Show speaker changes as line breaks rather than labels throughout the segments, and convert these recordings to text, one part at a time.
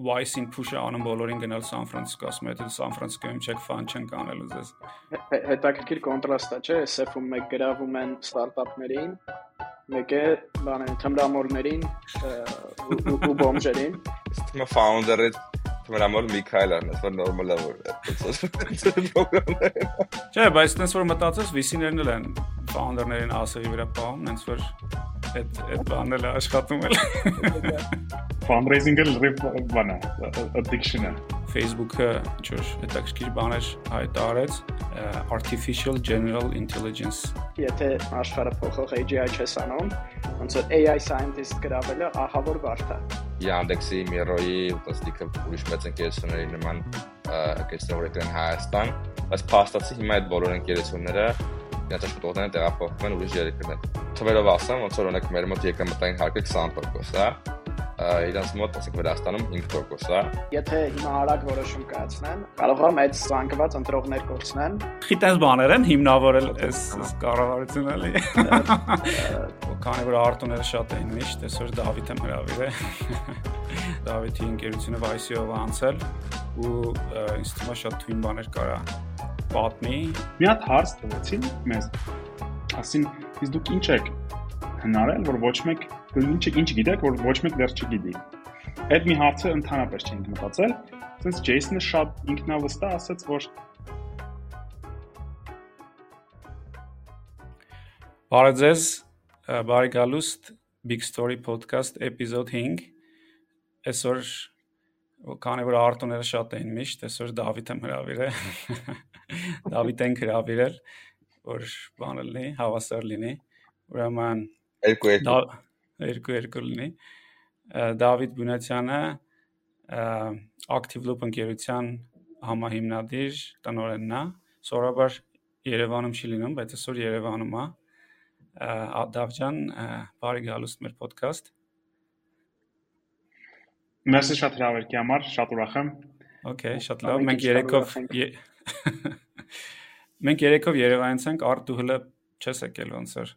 Vice-ին push-ը անում բոլորին գնալ Սան Ֆրանցիսկո, ասում է, թե Սան Ֆրանցիսկոյում չեք ֆան չեն կանելու ձեզ։
Հետաքրքիր կոնտրաստ է, չէ՞, SF-ում մեկ գրավում են ստարտափներին, մեկը բան են թմրամոլներին ու բոմժերին։
Ստիմա founder-ը թմրամոլ Միքայելն է, որ նորմալ է որ
Չէ, բայց տես որ մտածես VC-ներն էլ են founder-ներին ասեղի վրա պահում, հենց որ այդ այդ բանն էլ աշխատում էլ։
Fundraising-ը լրիվ բան է, addiction է։
Facebook-ը ինչ-որ հետաքրքիր բաներ հայտարարեց artificial general intelligence։
Եթե աշխարհը փոխող AGI չես անում, ոնց որ AI scientist գրավելը ահա որ բարդ է։
Yandex-ի, Miro-ի, ըստիկը ուրիշ մեծ ընկերությունների նման որ եկան Հայաստան, բայց փաստացի հիմա այդ բոլոր ընկերությունները իրենց աշխատողները տեղափոխվում են ուրիշ երկրներ։ Թվերով ասեմ, ոնց որ օրինակ մեր մոտ եկամտային հարկը 20%, հա, իրանց մոտ ասենք Վրաստանում 5% է։
Եթե հիմա արագ որոշում կայացնեն, կարող է մեծ զանգված ընտրողներ կորցնեն։
Խիտես բաներ են հիմնավորել այս կառավարությունը էլի։ Քանի որ արտոները շատ էին միշտ, այսօր Դավիթը հրավիրե։ Դավիթի ընկերությունը Vice-ով անցել ու ինձ թվում է շատ թույն բաներ կարա պատմի։
Մի հատ հարց տվեցին մեզ։ Ասին, իսկ դուք ինչ եք հնարել, որ ոչ մեկ ինչ ինչ գիտեք, որ ոչ մեկ դեռ չգիտի։ Այդ մի հարցը ընդհանրապես չենք մտածել, since Jason-ը շատ ինքնավստահ ասաց, որ
Բարև ձեզ, բարի գալուստ Big Story Podcast էպիզոդ 5։ Այսօր քանի որ արտոները շատ էին միշտ, այսօր Դավիթը հրավիրե։ Դավիթ են հրավիրել, որ բանը լինի, հավասար լինի։ Ուրեմն
երկու երկու
երկու երկու լինի։ Դավիթ Բունացյանը Active Loop ընկերության համահիմնադիր տնօրենն է։ Սորաբար Երևանում չի լինում, բայց այսօր Երևանում է։ Դավջան, բարի գալուստ մեր ոդքասթ։
Մերսի շատ հրավերքի համար, շատ ուրախ եմ։
Okay, շատ լավ։ Մենք երեքով Մենք երեքով Երևանից ենք, արդ դու հələ չես եկել ոնց որ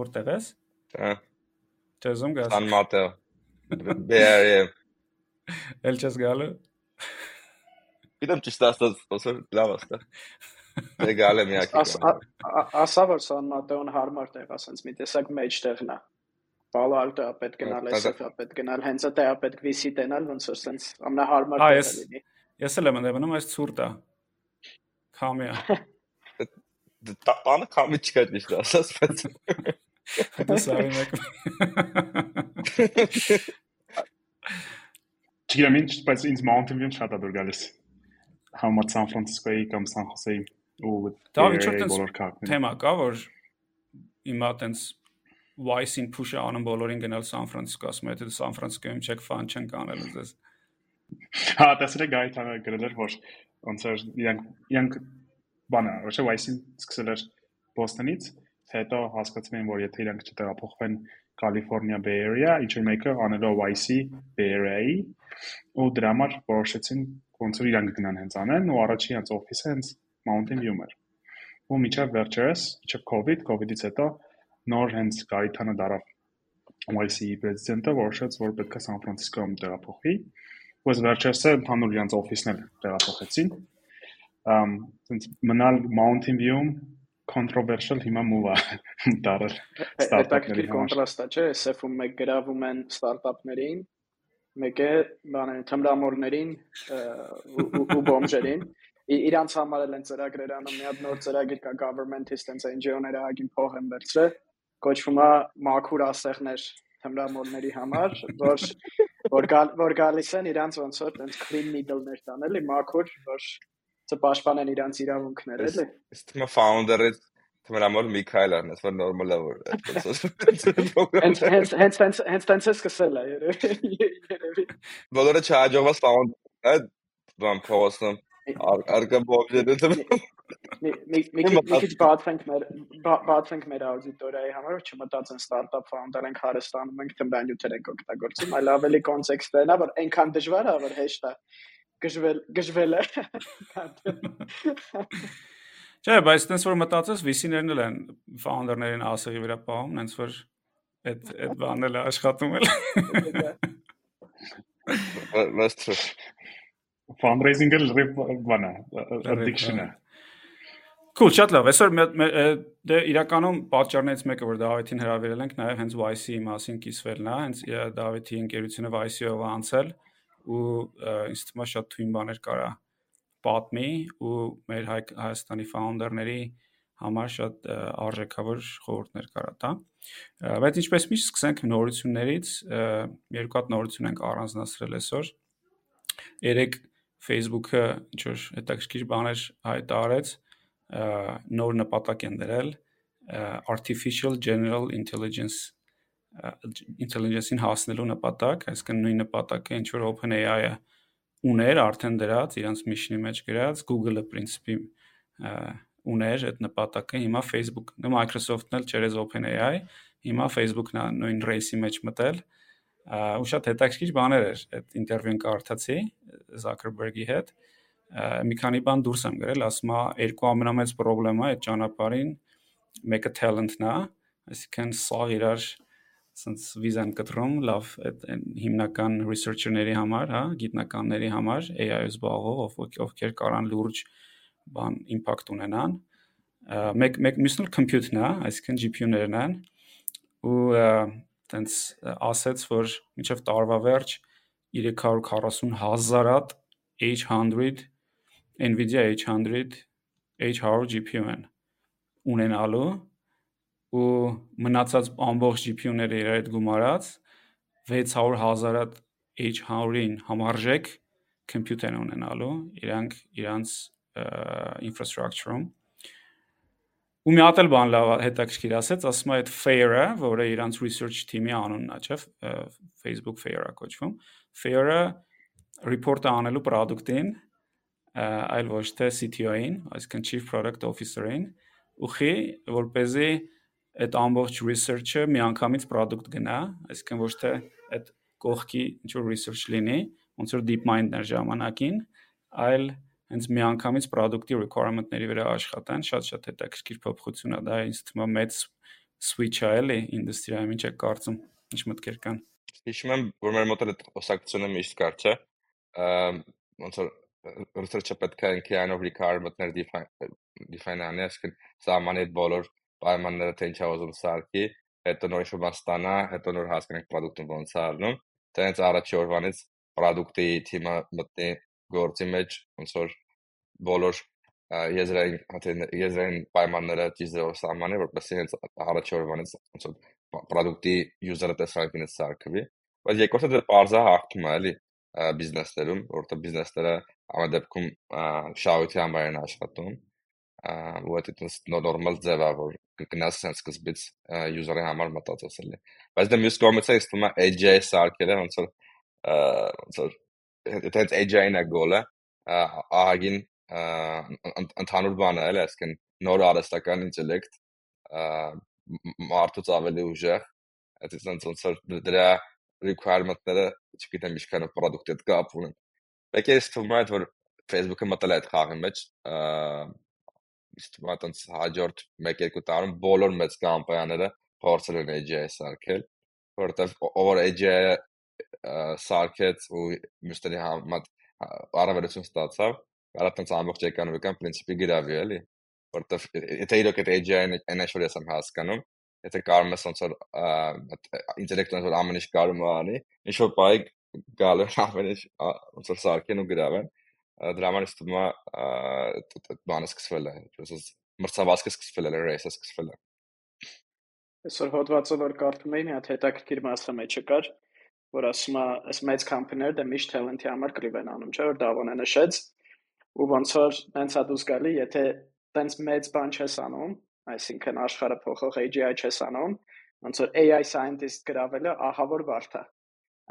որտեղ ես։
Հա։
Չեզում գաս։
San Mateo։ Բերե։
Էլ չես գալու։
Գիտեմ ճիշտ ասած, ոսոր լավ ասա։ Դե գալը միակի։
Ասա որ San Mateo-ն հարմար տեղ, ասենց մի տեսակ մեջտեղն է։ Palo Alto-ը պետք գնալ, SF-ը պետք գնալ, հենց այդ է պետք VC տենալ, ոնց որ սենց ամենահարմար
տեղը լինի։ Ես էլ եմ ընդդեմ, այս ցուրտ է։ Քամիա։
Տանը քամի չկա ճիշտ ասած, բայց
Դա սարի մեկ։
Չգիտեմ ինչ, բայց ինձ Mountain View-ն շատ է դուր գալիս։ Համարտ San Francisco-ի կամ San Jose-ի ու
դա ինչ որ բոլոր քաղաքներում։ Թեմա կա, որ հիմա տենց Vice-ին push-ը անում բոլորին գնալ San Francisco, ասում է, թե San Francisco-ում չեք ֆան չեն կանելու ձեզ։
Հա, եք գայթանը գրել էր, որ ոնց որ իրանք իրանք բանը, ոչ Vice-ին սկսել էր Boston-ից, հետո հասկացել են, որ եթե իրանք չտեղափոխվեն California Bay Area, ինչ որ մեկը անելով YC Bay Area-ի ու դրա համար որոշեցին ոնց որ իրանք գնան հենց անեն ու առաջին հենց օֆիսը հենց Mountain View-ում էր։ Ու միջավ վերջերս, միջավ COVID, COVID-ից հետո նոր հենց Գայթանը դարավ YC-ի պրեզիդենտը որոշեց, որ պետք է San Francisco-ում տեղափոխվի։ Ու վերջերս ընդհանուր իրանք օֆիսն էլ տեղափոխեցին։ Ամ, ցենց մնալ Mountain View-ում controversial հիմա move է դարել
ստարտափների համար։ Կոնտրաստ է, չէ՞, SF-ում մեկ գրավում են ստարտափներին, մեկը բան են թմրամոլներին ու բոմժերին։ Իրանց համար էլ են ծրագրեր անում, մի հատ նոր ծրագիր կա government-ից տենց NGO-ները ագին փող են վերցրել, կոչվում է մաքուր ասեղներ թմրամոլների համար, որ որ որ գալիս են իրանց ոնց որ տենց clean needle-ներ տան, էլի մաքուր, որ չպաշտպանեն իրանց իրավունքները, էլի։
Իսկ թիմը founder-ը թմրամոլ Միքայելն է, որ նորմալ է որ
Հենց հենց հենց հենց հենց տենց է սկսել է երևի։
Բոլորը չհաջողված founder-ը բան փողոցում արկա բոբջերը
մի քիչ բացենք մեր բացենք մեր աուդիտորիայի համար որ չմտածեն ստարտափ ֆաունդեր ենք հարստանում ենք թմրանյութեր ենք օգտագործում այլ ավելի կոնտեքստն է որ այնքան դժվար է որ հեշտ է գժվել գժվել է
Չէ, բայց տես որ մտածես VC-ներն էլ են founder-ներին ասեղի վրա պահում, հենց որ այդ այդ բանն էլ աշխատում էլ։
Վեսթր
fundraising-ը լրիվ բանա, addiction-ը։
Cool, շատ լավ։ Այսօր դե իրականում պատճառներից մեկը, որ Դավիթին հրավիրել ենք, նաև հենց YC-ի մասին կիսվելն է, հենց Դավիթի ընկերությունը YC-ով անցել ու ինձ թվում է շատ թույն բաներ կարա պատմի ու մեր Հայ Հայաստանի founder-ների համար շատ արժեքավոր խորհուրդներ կարա տա։ Բայց ինչպես միշտ սկսենք նորություններից, երկու հատ նորություն ենք առանձնացրել այսօր։ Երեք Facebook-ը ինչ որ հետաքրքիր բաներ հայտարարեց, նոր նպատակ են դրել artificial general intelligence intelligence-ին հասնելու նպատակ, այսինքն նույն նպատակը ինչ որ OpenAI-ը ուներ արդեն դրած իրանց mission-ի մեջ գրած, Google-ը principi ուներ այդ նպատակը, հիմա Facebook-ը, Microsoft-ն էլ չերես OpenAI, հիմա Facebook-ն նույն race-ի մեջ մտել ու շատ հետաքրքիր բաներ էր այդ ինտերվյուն կարդացի Zuckerberg-ի հետ մի քանի բան դուրս եմ գրել, ասում է երկու ամենամեծ խնդրեմը այդ ճանապարհին մեկը talent-ն է, այսինքն սա իրար sense վիզան կտրում լավ այդ հիմնական researcher-ների համար, հա, գիտնականների համար AI-ը զբաղվող ովքեր կարան լուրջ բան impact ունենան մեկ մեկ մյուսն էլ compute-ն է, այսինքն GPU-ներն են ու տենց ասեց որ մինչև տարվա վերջ 340 հազարատ H100 NVIDIA H100 H100 GPU-ն ունենալու ու մնացած ամբողջ GPU-ները իրար հետ գումարած 600.000 H100-ին համարժեք compute են ունենալու իրանք իրանց infrastructure-ում ու մի հատ էլ բան լավ հետաքրքիր ասեց, ասում է այդ Fair-ը, որը իրանց research team-ի անունն է, չէ՞, Facebook Fair-ը կոչվում։ Fair-ը report-ը անելու product-ին այլ ոչ թե CTO-ին, այսինքն Chief Product Officer-ին, ուխի, որ เป զի այդ ամբողջ research-ը միանգամից product գնա, այսինքն ոչ թե այդ կողքի ինչ որ research լինի, ոնց որ DeepMind-ներ ժամանակին, այլ հենց միանգամից product-ի requirement-ների վրա աշխատան, շատ-շատ հետաքրքիր փոփոխություն է դա, ինձ թվում է մեծ switch-ը էլի ինդուստրիայում, ինչ է կարծում, ինչ մտքեր կան։
Հիշում եմ, որ մեր մոտ այդ օսակցությունը միշտ կար, չէ։ Ոնց որ research-ը պետք է ինքի այնով requirement-ներ define անի, այսինքն սահմանի բոլոր պայմանները թե ինչա ուզում սարքի, հետո նոր ինչ-որ բան ստանա, հետո նոր հասկանանք product-ը ոնց է առնում, դրանից առաջի օրվանից product-ի թիմը մտնի գործի մեջ, ոնց որ բոլոր եզրային եզրային պայմանները ճիշտ սահմանի, որպեսզի հենց առաջի օրվանից ոնց որ product-ի user-ը տեսանկյունից սարքվի, բայց երկրորդը դե parza հաղթում է, էլի բիզնեսներում, որտեղ բիզնեսները ամեն դեպքում շահույթի համար են աշխատում ու այդ այդպես նորմալ ձև է որ կգնաս sense սկզբից user-ի համար մտածած էլի բայց դա դե մյուս կողմից է ստում է AJ սարքերը ոնց որ ոնց որ դա AJ-ն է գոլը ահագին ընդհանուր բան է էլի այսինքն նոր արհեստական ինտելեկտ մարդուց ավելի ուժեղ այդպես ոնց որ դրա requirement-ները չգիտեմ ինչքանով product-ը կապ ունեն Մեկ է թվում է որ Facebook-ը մտել է այդ խաղի մեջ, իսկ թվում է տենց հաջորդ 1-2 տարում բոլոր մեծ կամպանիաները փորձել են AGI սարքել, որովհետև ով AGI սարքեց ու մյուսների համար առավելություն ստացավ, կարա տենց ամբողջ էկոնոմիկան principi գրավի էլի, որովհետև եթե իրոք այդ AGI-ն այն ինչ որ ես եմ հասկանում, եթե կարող ես ոնց որ ինտելեկտուալ որ ամեն ինչ կարող անի, ինչ որ բայ գալու ամեն ինչ ոնց որ սարքեն ու գրավեն դրա համար թվում է բանը սկսվել է այսպես մրցավազքը սկսվել է ռեյսը սկսվել է
այսօր հոդվածը որ կարդում էի մի հատ հետաքրքիր մասը մեջը կար որ ասում է այս մեծ կամպանիները դա միշտ talent-ի համար կռիվ են անում չէ որ Դավոնը նշեց ու ոնց որ տենց է դուս գալի եթե տենց մեծ բան չես անում այսինքն աշխարհը փոխող AGI չես անում ոնց որ AI scientist գրավելը ահա որ բարդ է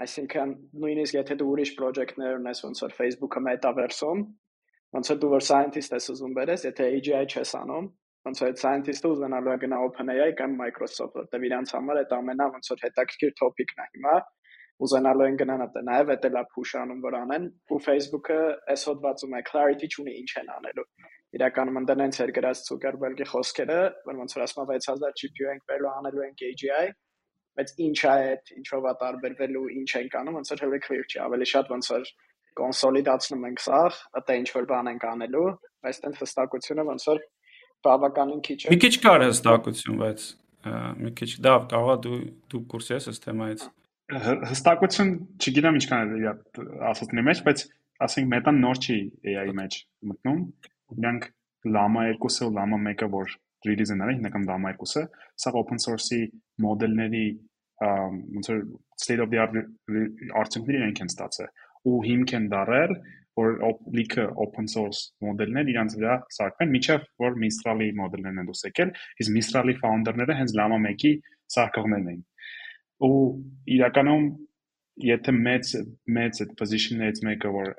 Այսինքն նույնիսկ եթե դու ուրիշ project-ներ ունես, ոնց որ Facebook-ը metaverse-ում, ոնց որ դու որ scientist ես ուզում բերես, եթե AGI չես անում, ոնց որ այդ scientist-ը ուզենալու է գնա OpenAI կամ Microsoft, որտեղ իրանց համար այդ ամենա ոնց որ հետաքրքիր topic-ն է հիմա ուզենալու են գնան նաև դա լա push անում որ անեն ու Facebook-ը այս հոդվածում է clarity չունի ինչ են անելու իրականում ընդանենց էր գրած Zuckerberg-ի խոսքերը որ ոնց որ ասում 6000 GPU ենք բերելու անելու ենք AGI բայց ինչ է այդ, ինչով է տարբերվելու, ինչ ենք անում, ոնց որ հələ clear չի, ավելի շատ ոնց որ կոնսոլիդացնում ենք սա, ըտե ինչ որ բան ենք անելու, բայց տենց հստակությունը ոնց որ բավականին քիչ
է։ Մի քիչ կար հստակություն, բայց մի քիչ դա կարողա դու դու կուրս ես այս թեմայից։
Հստակություն չգիտեմ ինչքան է իր ասածների մեջ, բայց ասենք մետան նոր չի AI-ի մեջ մտնում։ Իրանք Llama 2-ը ու Llama 1-ը, որ release-ը նրա հիմնական Llama 2-ը, սա open source-ի մոդելների ոնց որ state of the art արդյունքները իրենք են ստացել ու հիմք են դարել որ լիքը open source մոդելներ իրանց վրա սարքվեն, միջև որ Mistral-ի մոդելներն են դուս եկել, իսկ Mistral-ի founder-ները հենց Llama 1-ի սարքողներն էին։ Ու իրականում եթե մեծ մեծ այդ position-ներից մեկը որ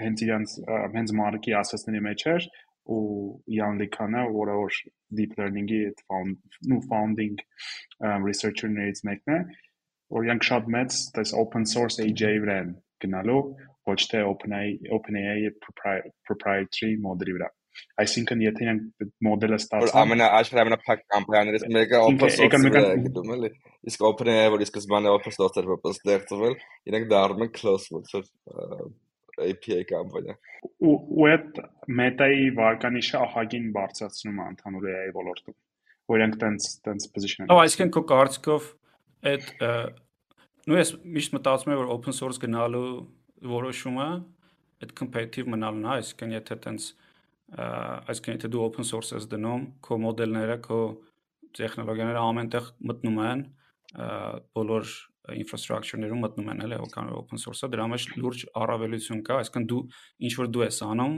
հենց իրանց հենց մարքի ասեսների մեջ էր ու Jan Likana, որը որ deep learning-ի այդ found նու founding researcher-ներից մեկն է, որ իրանք շատ մեծ այս open source AJ վրա գնալու ոչ թե OpenAI OpenAI-ի proprietary մոդելի վրա։ Այսինքն եթե իրենք մոդելը ստացան
որ ամենա աշխարհի ամենափակ կամպանիաներից մեկը open source-ը է գտնում էլի իսկ OpenAI որ իսկ սկզբանե open source-ը որպես ստեղծվել իրենք դառնում են closed source API կամպանիա
ու այդ մետայի վարկանիշը ահագին բարձրացնում է ընդհանուր AI ոլորտում որ իրենք տենց տենց position-ը
Ահա այսինքն քո կարծիքով այդ նույն ես միշտ մտածում եմ որ open source գնալու որոշումը այդ competitive մնալն է, այսինքն եթե տենց այսինքն եթե դու open source ես դնում, քո մոդելները, քո տեխնոլոգիաները ամենտեղ մտնում են, բոլոր infrastructure-ներում մտնում են, էլի, օքան open source-ը, դրա մեջ լուրջ առավելություն կա, այսինքն դու ինչ որ դու ես անում,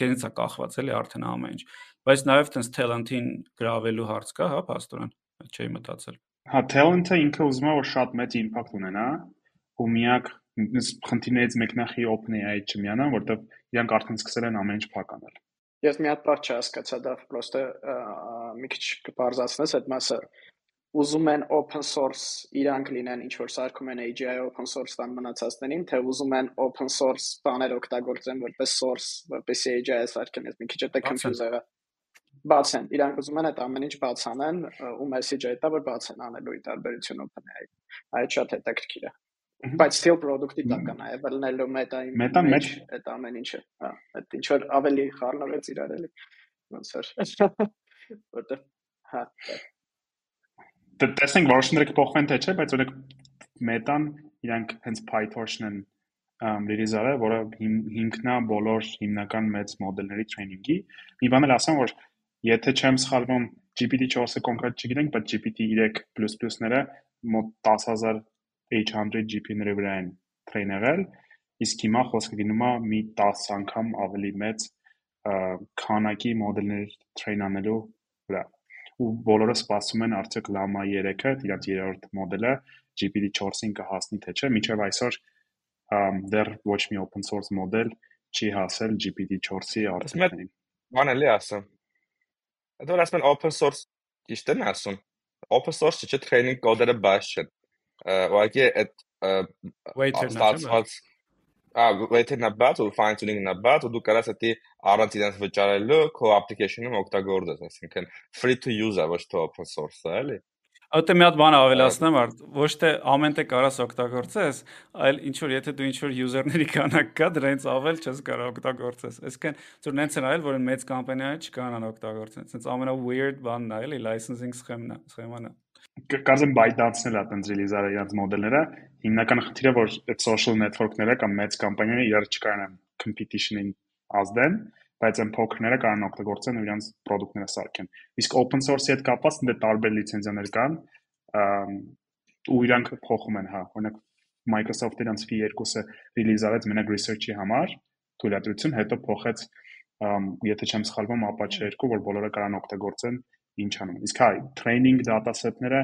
քեզից է կախված, էլի, արդեն ամեն ինչ։ Բայց նաև տենց talent-ին գրավելու հարց կա, հա, աստորեն, չէի մտածել։
Հա, talent-ը ինքը ուզում է որ շատ մեծ impact ունենա, ու միակ խնդիրներից մեկն է խի OpenAI չմիանան, որտեղ իրանք արդեն սկսել են ամեն ինչ փականել։
Ես մի հատ բառ չհասկացա, դա պրոստը մի քիչ կբարձրացնես այդ մասը ուզում են open source իրանք լինեն ինչ որ սարքում են AGI open source տան մնացածներին, թե ուզում են open source բաներ օգտագործեն որպես source, որպես AGI սարքեն, ես մի քիչ դա confuse եղա։ Բացեն, իրանք ուզում են այդ ամեն ինչ բացանեն, ու message-ը դա որ բացեն անելու ի տարբերություն OpenAI։ Այդ շատ հետաքրքիր է բայց still product-ի տակ է նաև լնելու մետայի
մետա մեջ
այդ ամեն ինչը հա այդ ինչ որ ավելի խառնվեց իրար էլի ոնց որ որտեղ հա
տեսնենք որոշները կփոխվեն թե չէ բայց օրինակ մետան իրանք հենց PyTorch-ն են արել, որը հիմքնա բոլոր հիմնական մեծ մոդելների training-ի։ Մի բան էլ ասեմ, որ եթե չեմ սխալվում, GPT-4-ը կոնկրետ չգիտենք, բայց GPT-3++-ները մոտ 10000 H100 GPU-ների վրա են train եղել, իսկ հիմա խոսքը գնում է մի 10 անգամ ավելի մեծ քանակի մոդելներ train անելու վրա։ Ու բոլորը սպասում են արդյոք Llama 3-ը, իրաց երրորդ մոդելը GPT-4-ին կհասնի թե չէ, միջև այսօր դեռ ոչ մի open source մոդել չի հասել GPT-4-ի արդյունքներին։
Բան էլի ասեմ։ Դա ասում են open source ճիշտ են ասում։ Open source չէ training կոդերը չեն ուղղակի այդ ստացված Ա waiting-ը բաց ու fine tuning-ը բաց ու դու կարաս դա առանց իրենց վճարելու քո application-ում օգտագործես, այսինքն free to use-ը ոչ թե open source-ը, էլի։
Ատե մի հատ բան ավելացնեմ, ոչ թե ամեն տեղ կարաս օգտագործես, այլ ինչ որ եթե դու ինչ որ user-ների քանակ կա, դրանից ավել չես կարող օգտագործես։ Այսինքն ծուր նենց են այլ, որ մեծ կամպանիաները չկանան օգտագործեն։ Այսինքն ամենա weird բանն է, էլի licensing սխեման է, սխեման է
կազեմ բայդանցնել է տենց ռիլիզարը իրաց մոդելները հիմնական խնդիրը որ այդ social network-ները կամ մեծ կամպանիաները իրար չկարանան competition-ին ազդեն բայց այն փոքրները կարող օգտագործեն ու իրենց product-ները սարքեն իսկ open source-ի հետ կապված դե տարբեր լիցենզիաներ կան ու իրանք փոխում են հա օրինակ Microsoft-ը իրանց V2-ը ռիլիզ արեց մենակ research-ի համար թույլատրություն հետո փոխեց եթե չեմ սխալվում Apache 2 որ բոլորը կարան օգտագործեն ինչ անում։ Իսկ հա, training dataset-ները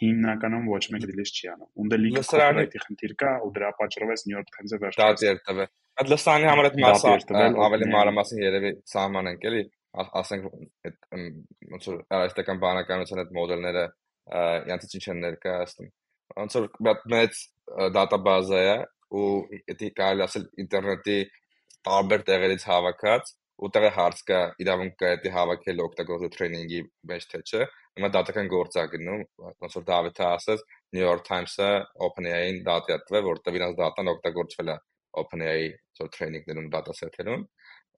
հիմնականում ոչ մեկ release չի անում։ Ունդը լիքը copyright-ի խնդիր կա ու դրա պատճառով էս New York Times-ը վերջերս
դատի էր տվել։ Այդ լսանի համար այդ մասը ավելի մանրամասն երևի սահմանենք էլի, ասենք այդ ոնց որ այստեղական բանականության այդ մոդելները յանցից ինչ են ներկայացնում։ Ոնց որ մեծ դատաբազա է ու դա կարելի ասել ինտերնետի տարբեր տեղերից հավաքած ուտեղը հարց կա իրավունք կա դա հավաքել օգտագործել տրեյնինգի մեջ թե չէ հիմա դատական գործ է գնում ոնց որ Դավիթը ասաց New York Times-ը OpenAI-ին դատյատվել, որտեղ իրանց դատան օգտագործվել է OpenAI ծոր տրեյնինգներում դատասեթերում։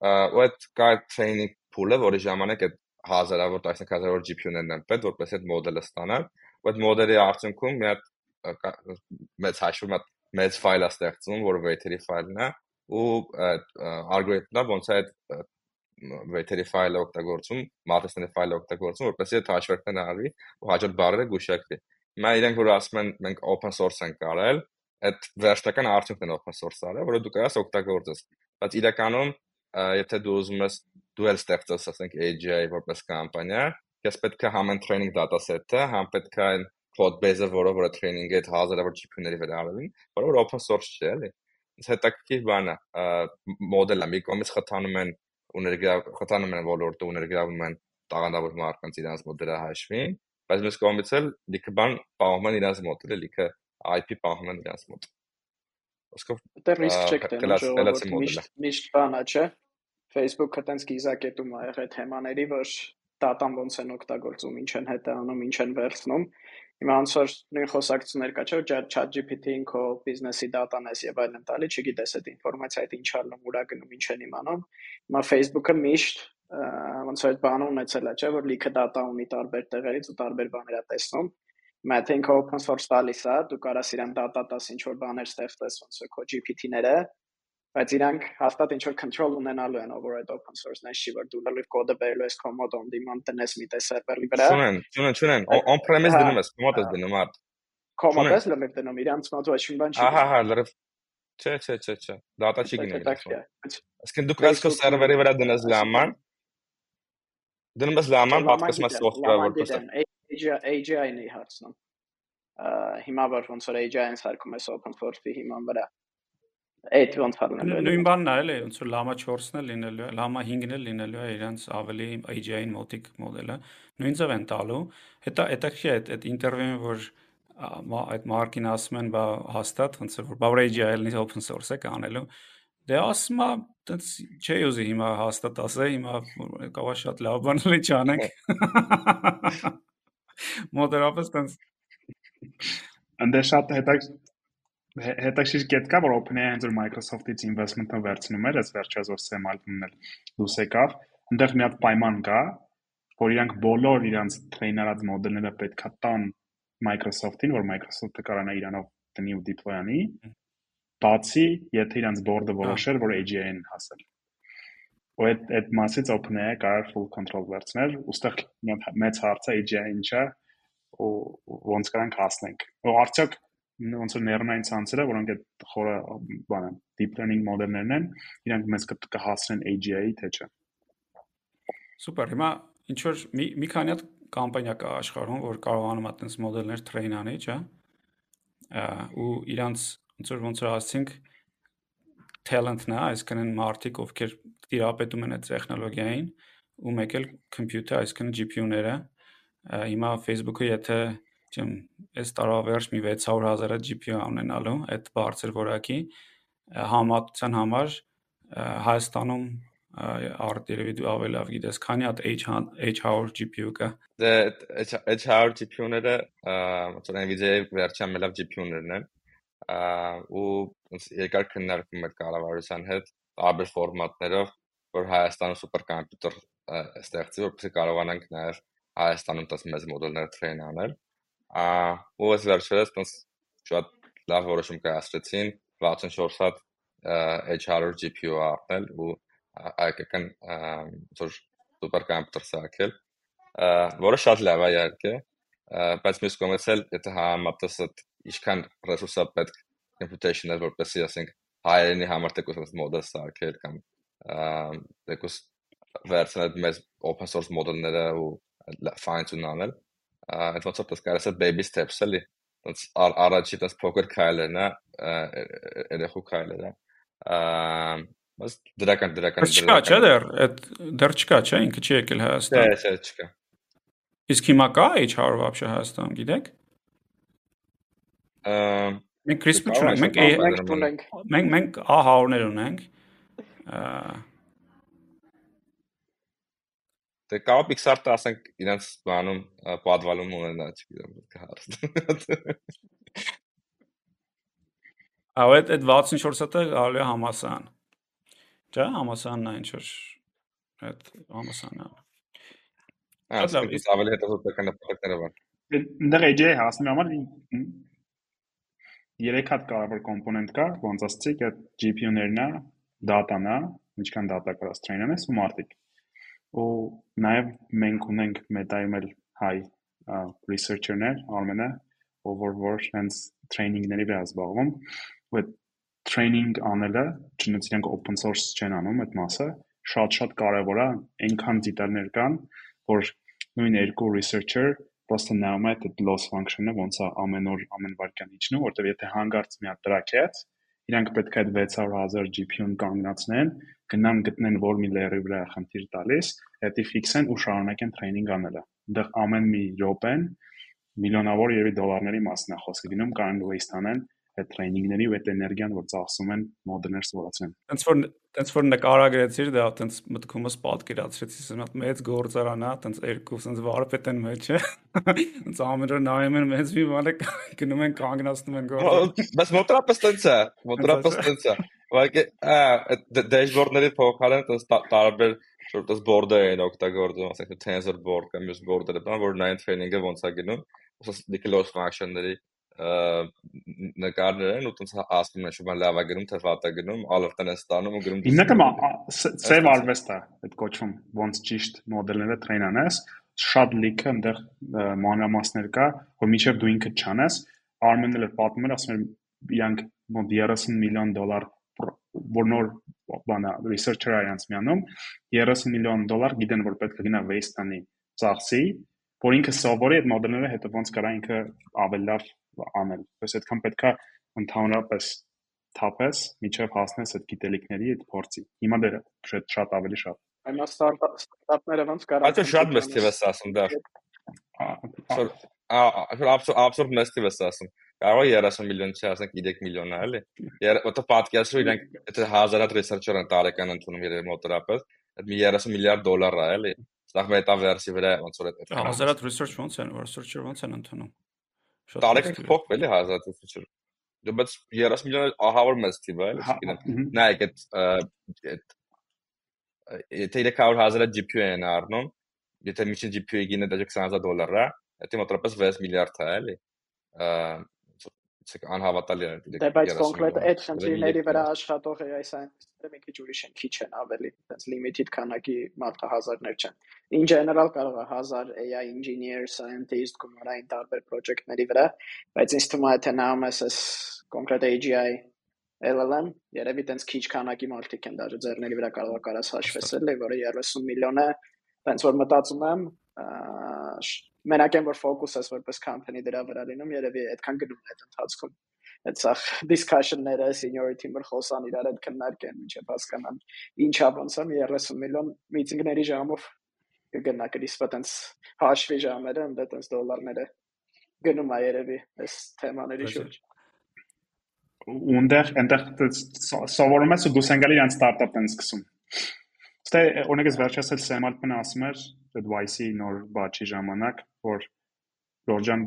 Ու այդ կա տրեյնինգ փուլը, որի ժամանակ այդ հազարավոր, տասնյակ հազարավոր GPU-ներն են պետք, որպես այդ մոդելը ստանալ։ Ու այդ մոդելի արդյունքում մի հատ մեծ հաշվում մեծ ֆայլ է ստեղծում, որը weight-երի ֆայլն է, ու ալգորիթմն է ոնց է այդ weight-երի ֆայլը օգտագործում, matrix-ների ֆայլը օգտագործում, որպեսզի այդ հաշվարկները արվի ու հաջորդ բառերը գուշակվի։ Հիմա իրենք որ ասում են մենք open source ենք կարել, այդ վերջնական արդյունքն են open source արել, որը դու կարաս օգտագործես։ Բայց իրականում եթե դու ուզում ես դու էլ ստեղծես, ասենք AGI որպես կամպանիա, ես պետք է համ այն training dataset-ը, համ պետք է այն code base-ը, որը որը training-ը այդ հազարավոր GPU-ների վրա արվին, որը որ open source չէ, էլի։ Հետաքրքիր բանը, մոդելը մի կողմից խթանում են ու ներգրավ խթանում են ոլորտը ու ներգրավում են տաղանդավոր մարդկանց իրանց մոդելը հաշվին, բայց մյուս կողմից էլ լիքը բան պահում են իրանց մոտ, էլի լիքը IP պահում են իրանց մոտ։
Ոսկով դե ռիսկ չեք տենում, միշտ միշտ բանա, չէ։ Facebook-ը տենց կիզակետում ա եղել թեմաների, որ դատան ոնց են օգտագործում, ինչ են հետ անում, ինչ են վերցնում։ Հիմա ոնց որ նույն խոսակցություններ կա, չէ՞, ChatGPT-ին քո բիզնեսի դատան ես եւ այլն տալի, չգիտես այդ ինֆորմացիա այդ ինչ ալնում, ուրա գնում, ինչ են իմանում։ Հիմա Facebook-ը միշտ ոնց որ այդ բանը ունեցել է, չէ՞, որ լիքը դատա ունի տարբեր տեղերից ու տարբեր բաներ է տեսնում։ Հիմա թե ինքը open source տալիս է, դու կարաս իրան դատա տաս ինչ որ բաներ ստեղծես, ոնց որ քո GPT-ները, բայց իրանք հաստատ ինչ որ control ունենալու են over այդ open source-ն, չի որ դու լրիվ կոդը բերելու ես քո մոտ on demand տնես մի տես server-ի վրա։
Չունեն, չունեն, չունեն, on premise դնում ես, մոտ ես դնում արդ։
Քո մոտ ես լրիվ դնում, իրանք մոտ ոչ մի բան չի։
Ահա, հա, լրիվ Չէ, չէ, չէ, չէ։ Data չի գնել։ Այսինքն դու կրած քո server-ի վրա դնես լաման։ Դնում ես լաման, պատկասում ես software որպես
AGI-ն է հարցնում։ Հիմա որ ոնց որ AGI-ն սարքում ես open source-ի հիման վրա այդ ոնց
առնելու է նույն բանն է էլի ոնց որ լամա 4-ն էլ լինելու է լամա 5-ն էլ լինելու է իրանց ավելի AGI-ին մոտիկ մոդելը նույն ձև են տալու հետա հետաքրքիր է այդ ինտերվյուին որ այդ մարկին ասում են բա հաստատ ոնց որ բա որ AGI-ն open source է կանելու դե ասում է տենց չի ուզի հիմա հաստատ ասե հիմա կավա շատ լավ բան լի չանենք մոդերապես տենց
Անդե շատ հետաքրքիր հետաքրիր կետ կա, որ OpenAI հենց որ Microsoft-ից investment-ը վերցնում էր, այս վերջազոր Sam Altman-ն էլ լույս եկավ, այնտեղ մի հատ պայման կա, որ իրանք բոլոր իրանք տրեյնարած մոդելները պետքա տան Microsoft-ին, որ Microsoft-ը կարողանա իրանով տնի ու deploy անի, բացի եթե իրանք board-ը որոշեր, որ AGI-ին հասել։ Ու այդ այդ մասից OpenAI կարող full control վերցնել, ուստեղ մեծ հարցը AGI-ը ինչա ու ոնց կարանք հասնենք։ Ու արդյոք ոնց որ neuronային ցանցերը, որոնք այդ խորը բանը deep learning մոդելներն են, իրանք մեզ կհասնեն AGI-ի թե չէ։
Սուպեր, հիմա ինչ որ մի մի քանի հատ կամպանիա կա աշխարհում, որ կարողանում է այդպես մոդելներ train անի, չէ՞։ ու իրանց ոնց որ ոնց որ ասենք talent-ն է, այսինքն մարդիկ, ովքեր տիրապետում են այդ տեխնոլոգիային ու մեկ էլ computer, այսինքն GPU-ները։ Հիմա Facebook-ը եթե չեմ, այս տարվա վերջ մի 600.000-ը GPU ունենալու այդ բարձր որակի համատության համար Հայաստանում արդ երևի դու ավելի լավ գիտես, քանի հատ H100 GPU կա։
Դե H100 GPU-ները ոնց որ Nvidia-ի վերջին լավ GPU-ներն են ու երկար քննարկում էր կառավարության հետ տարբեր ֆորմատներով, որ Հայաստանում սուպերկոմպյուտեր ստեղծի, որպեսզի կարողանանք նաև Հայաստանում տես մեծ մոդելներ տրեյն անել ու ես վերջերս տես շատ լավ որոշում կայացրեցին 64 հատ H100 GPU առնել ու այկական ծոր սուպերկոմպյուտեր սարքել որը շատ լավ է իհարկե բայց մյուս կողմից էլ եթե համատես այդ ինչքան ռեսուրսը պետք computation-ը որպեսզի ասենք հայերենի համար տեկուս մոդել սարքել կամ տեկուս վերցնել մեծ open source մոդելները ու fine tune անել այդ ոնց որ դες կարես է baby steps էլի ոնց առաջի դες փոքր քայլերն է երեխու քայլերը ըս դրական դրական
չկա չէ դեռ այդ դեռ չկա չէ ինքը չի եկել Հայաստան
չէ չէ չկա
իսկ հիմա կա HR վաբշե Հայաստան գիտեք մենք CRISPR չունենք մենք մենք մենք A100-ներ ունենք
Դե կարող Pixar-ը ասենք իրենց բանում պատվալում ունենա, չգիտեմ, կհարց։
Ահա այդ 64-ը կարելի է համասան։ Չէ, համասանն է ինչ որ այդ համասանն է։
Ահա, իսկ ավելի հետո նպատակները բան։
Դեռ էջի հասնի համար 3 հատ կարևոր կոմպոնենտ կա, ոնց ասացիք, այդ GPU-ներն է, data-ն է, ինչքան data կարաս train անես ու մարդիկ Ու նաև մենք ունենք մետայում էլ հայ researcher-ներ, Արմենը, ով որ որ հենց training-ների վրա զբաղվում, ու այդ training անելը, չնայած իրենք open source չեն անում այդ մասը, շատ-շատ կարևոր է, այնքան դիտարկներ կան, որ նույն երկու researcher պրոստը նայում է այդ loss function-ը ոնց է ամեն օր ամեն վարքան իջնում, որտեվ եթե հանգարց մի հատ տրակեց, իրանք պետք է այդ 600.000 GPU-ն կանգնացնեն, գնան գտնեն որ մի layer-ի վրա խնդիր տալիս, հետի ֆիքսեն ու շարունակեն training անելը։ Այնտեղ ամեն մի րոպեն միլիոնավոր երևի դոլարների մասն է խոսքը գնում, կարող waste անեն այդ տրեյնինգների ու այդ էներգիան, որ ծախսում են մոդելներ սովորացնեն։
Տենց որ տենց որ նկարագրեցիր դա, տենց մտքումս պատկերացրեցի, ասես մի մեծ գործարան է, տենց երկու տենց վարպետ են մեջ է։ Տենց ամեն օր նայում են մեծ մի բանը գնում են կանգնացնում են գործը։
Բայց մոտրապես տենց է, մոտրապես տենց է։ Ուղղակի ա դեշբորդների փոխարեն տենց տարբեր շուտ տես բորդեր են օգտագործում, ասենք tensor board կամ մյուս բորդերը, բան որ նայն տրեյնինգը ոնց է գնում, ոսս դիքլոս ֆունկցիաների նկարներ են ու տենց ասում են շուտ լավ է գնում, թե վատ է գնում, ալերտն է ստանում ու գնում։
Հիմնականում սև արվեստ է այդ կոչում, ոնց ճիշտ մոդելները տրեյն անես, շատ լիքը այնտեղ մանրամասներ կա, որ միջև դու ինքդ չանես, Armen-ը էլ պատմում էր, ասում էր իրանք մոտ 30 միլիոն դոլար որ նոր բանա researcher այրանց միանում 30 միլիոն դոլար գիտեն որ պետք է գնա waste-անի ծախսի, որ ինքը սովորի այդ մոդելները հետո ոնց կարա ինքը ավելի լավ անել։ Ոնց այդքան պետքա ընդհանրապես թափես, միջև հասնես այդ գիտելիքների այդ փորձի։ Հիմա դեռ շատ շատ ավելի շատ։
Այնա ստարտափները ոնց կարա։
Այդ շատ մեծ թիվ է ասում դա։ Աբսուրդ մեծ թիվ է ասում։ Կարող է 30 միլիոն չի ասենք 3 միլիոն է, էլի։ Որտե պատկերացրու իրենք եթե 1000 հատ researcher են տարեկան ընդունում երբ մոտորապես, այդ մի 30 միլիարդ դոլար է, էլի։ Ստախ մետավերսի վրա ոնց որ այդ
1000 հատ research ոնց են, researcher ոնց են ընդունում։
Տարեկան կփոխվի էլի 1000 researcher։ Դու բայց 30 միլիոն ահավոր մեծ թիվ է, էլի, չգիտեմ։ Նայեք այդ այդ եթե 300.000 GPU են առնում, եթե միջին GPU-ի գինը դա 20000 դոլար է, դա մոտավորապես 6 միլիարդ է, էլի ցեք անհավատալի է
դիտեք։ Դե բայց կոնկրետ այդ խնդիրների վրա աշխատող AI scientist-ները մի քիչ ուրիշ են, քիչ են ավելի, այնպես limited քանակի մարդահազարներ չեն։ In general կարող է 1000 AI engineer, scientist գումարային տարբեր project-ների վրա, բայց ինձ թվում է թե նայում ես այս կոնկրետ AGI LLM, երևի տենց քիչ քանակի մարդիկ են դաժե ձեռների վրա կարող կարաս հաշվեսել, որը 30 միլիոն է, տենց որ մտածում եմ, մենակ են որ ֆոկուսս որպես company դրա վրա լինում, երևի այդքան գնում է այդ ընթացքում այդ սա discussion-ները seniority մր խոսան իրար հետ քննարկեն միջև հասկանան ինչա ոնց է 30 միլիոն միտինգների ժամով կգնա կրիսպա տենց հաշվի ժամերը ընդ տենց դոլարները գնում է երևի այս թեմաների շուրջ
ունդեղ այնտեղ սովորում ես ու դու սենգալի իրան ստարտափ են սկսում Ստե օրինակ ես Sam Altman ասում էր YC նոր բաչի ժամանակ, որ Լորջան